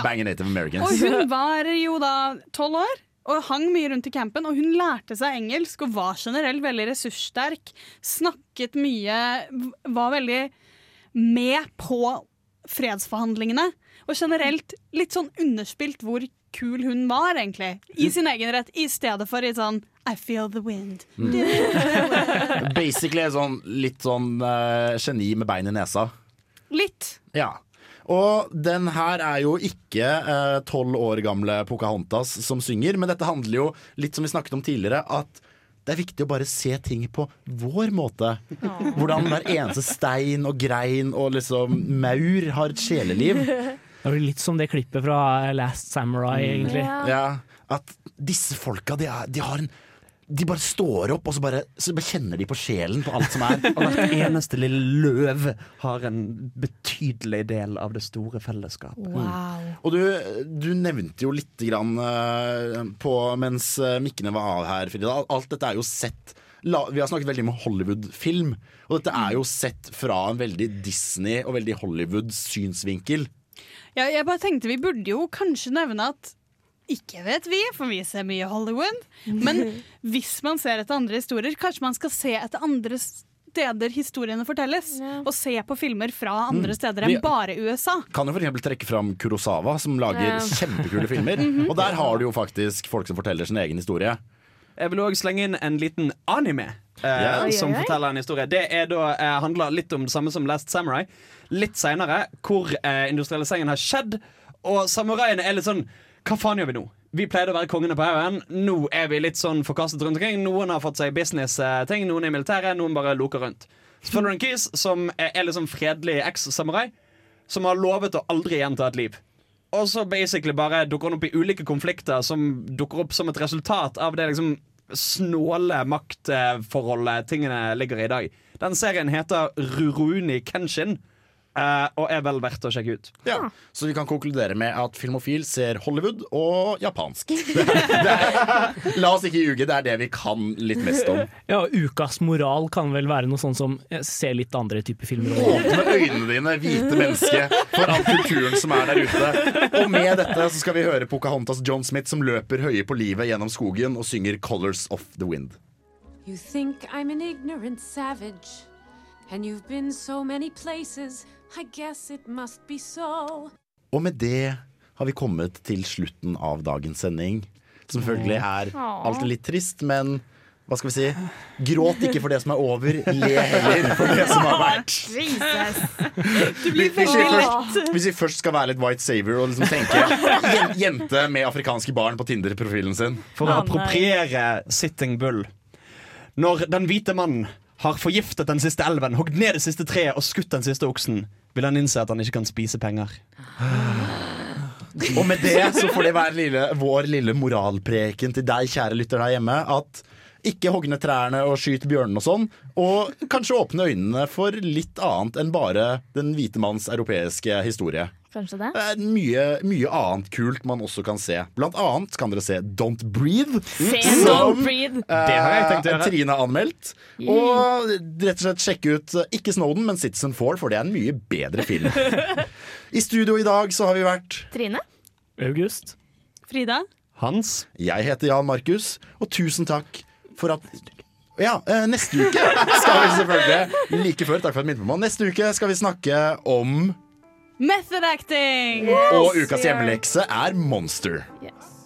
bange Native Americans. Og hun var jo da tolv år og hang mye rundt i campen. Og hun lærte seg engelsk og var generelt veldig ressurssterk. Snakket mye, var veldig med på fredsforhandlingene. Og generelt litt sånn underspilt hvor kul hun var, egentlig. I sin egen rett, i stedet for i sånn I feel the wind. (laughs) Basically sånn, litt sånn uh, geni med bein i nesa. Litt. Ja. Og den her er jo ikke eh, tolv år gamle Pocahontas som synger, men dette handler jo litt som vi snakket om tidligere, at det er viktig å bare se ting på vår måte. Hvordan hver eneste stein og grein og liksom maur har et sjeleliv. Det blir litt som det klippet fra Last Samurai, egentlig. Ja, at disse folka, de, er, de har en de bare står opp, og så bare, så bare kjenner de på sjelen på alt som er. (laughs) Og hvert eneste lille løv har en betydelig del av det store fellesskapet. Og du, du nevnte jo litt grann, eh, på mens eh, mikkene var av her, Frida. Alt dette er jo sett la, Vi har snakket veldig om Hollywood-film, og dette er jo sett fra en veldig Disney og veldig Hollywood-synsvinkel. Ja, jeg bare tenkte vi burde jo kanskje nevne at ikke vet vi, for vi ser mye Hollywood. (laughs) Men hvis man ser etter andre historier, kanskje man skal se etter andre steder historiene fortelles. Og se på filmer fra andre Mm. steder enn bare USA. Kan jo f.eks. trekke fram Kurosawa, som lager Ja. kjempekule filmer. (laughs) Mhm. Og der har du jo faktisk folk som forteller sin egen historie. Jeg vil òg slenge inn en liten anime. Eh, Ja. Som forteller en historie. Det er da, eh, handler litt om det samme som Last Samurai. Litt seinere, hvor eh, industrialiseringen har skjedd. Og samuraiene er litt sånn Hva faen gjør vi nå? Vi pleide å være kongene på haugen. Nå er vi litt sånn forkastet rundt omkring. Noen har fått seg business-ting, noen er i militæret, noen bare loker rundt. Så kis som er, sånn fredelig eks-samurai, som har lovet å aldri gjenta et liv. Og så basically bare dukker han opp i ulike konflikter som dukker opp som et resultat av det liksom snåle maktforholdet tingene ligger i i dag. Den serien heter Ruruni Kenshin. Eh, og er vel verdt å sjekke ut. Ja. Så vi kan konkludere med at Filmofil ser Hollywood og japansk. (laughs) Det er, det er, la oss ikke ljuge, det er det vi kan litt mest om. Ja, Ukas moral kan vel være noe sånn som se litt andre typer filmer. Åpne øynene dine, hvite menneske, for all kulturen som er der ute. Og med dette så skal vi høre Pocahontas John Smith som løper høye på livet gjennom skogen og synger 'Colors of the Wind'. You think I'm an ignorant savage, and you've been so many places. I guess it must be so. Og med det har vi kommet til slutten av dagens sending. Som selvfølgelig er alltid litt trist, men hva skal vi si? Gråt ikke for det som er over, le heller for det som har vært. (laughs) Du blir veldig lett. hvis vi først skal være litt white Saver og liksom tenke jente med afrikanske barn på Tinder-profilen sin. For å appropriere Sitting Bull. Når den hvite mannen har forgiftet den siste elven, hogd ned det siste treet og skutt den siste oksen, vil han innse at han ikke kan spise penger. Og med det så får det være lille, vår lille moralpreken til deg, kjære lytter der hjemme, at ikke hogg ned trærne og skyt bjørnene og sånn. Og kanskje åpne øynene for litt annet enn bare den hvite manns europeiske historie. Kanskje det? Det er mye, mye annet kult man også kan se. Blant annet kan dere se Don't Breathe. Se som, Don't Breathe. eh, Det har jeg tenkt å gjøre. Trine har anmeldt. Og rett og slett sjekke ut eh, ikke Snowden, men Citizen Four, for det er en mye bedre film. (laughs) I studio i dag så har vi vært Trine? August. Frida? Hans. Jeg heter Jan Markus, og tusen takk for at ja, eh, neste uke skal vi selvfølgelig Like før, takk for at du minnet meg. Neste uke skal vi snakke om Method acting! Og ukas hjemmelekse er Monster. Yes.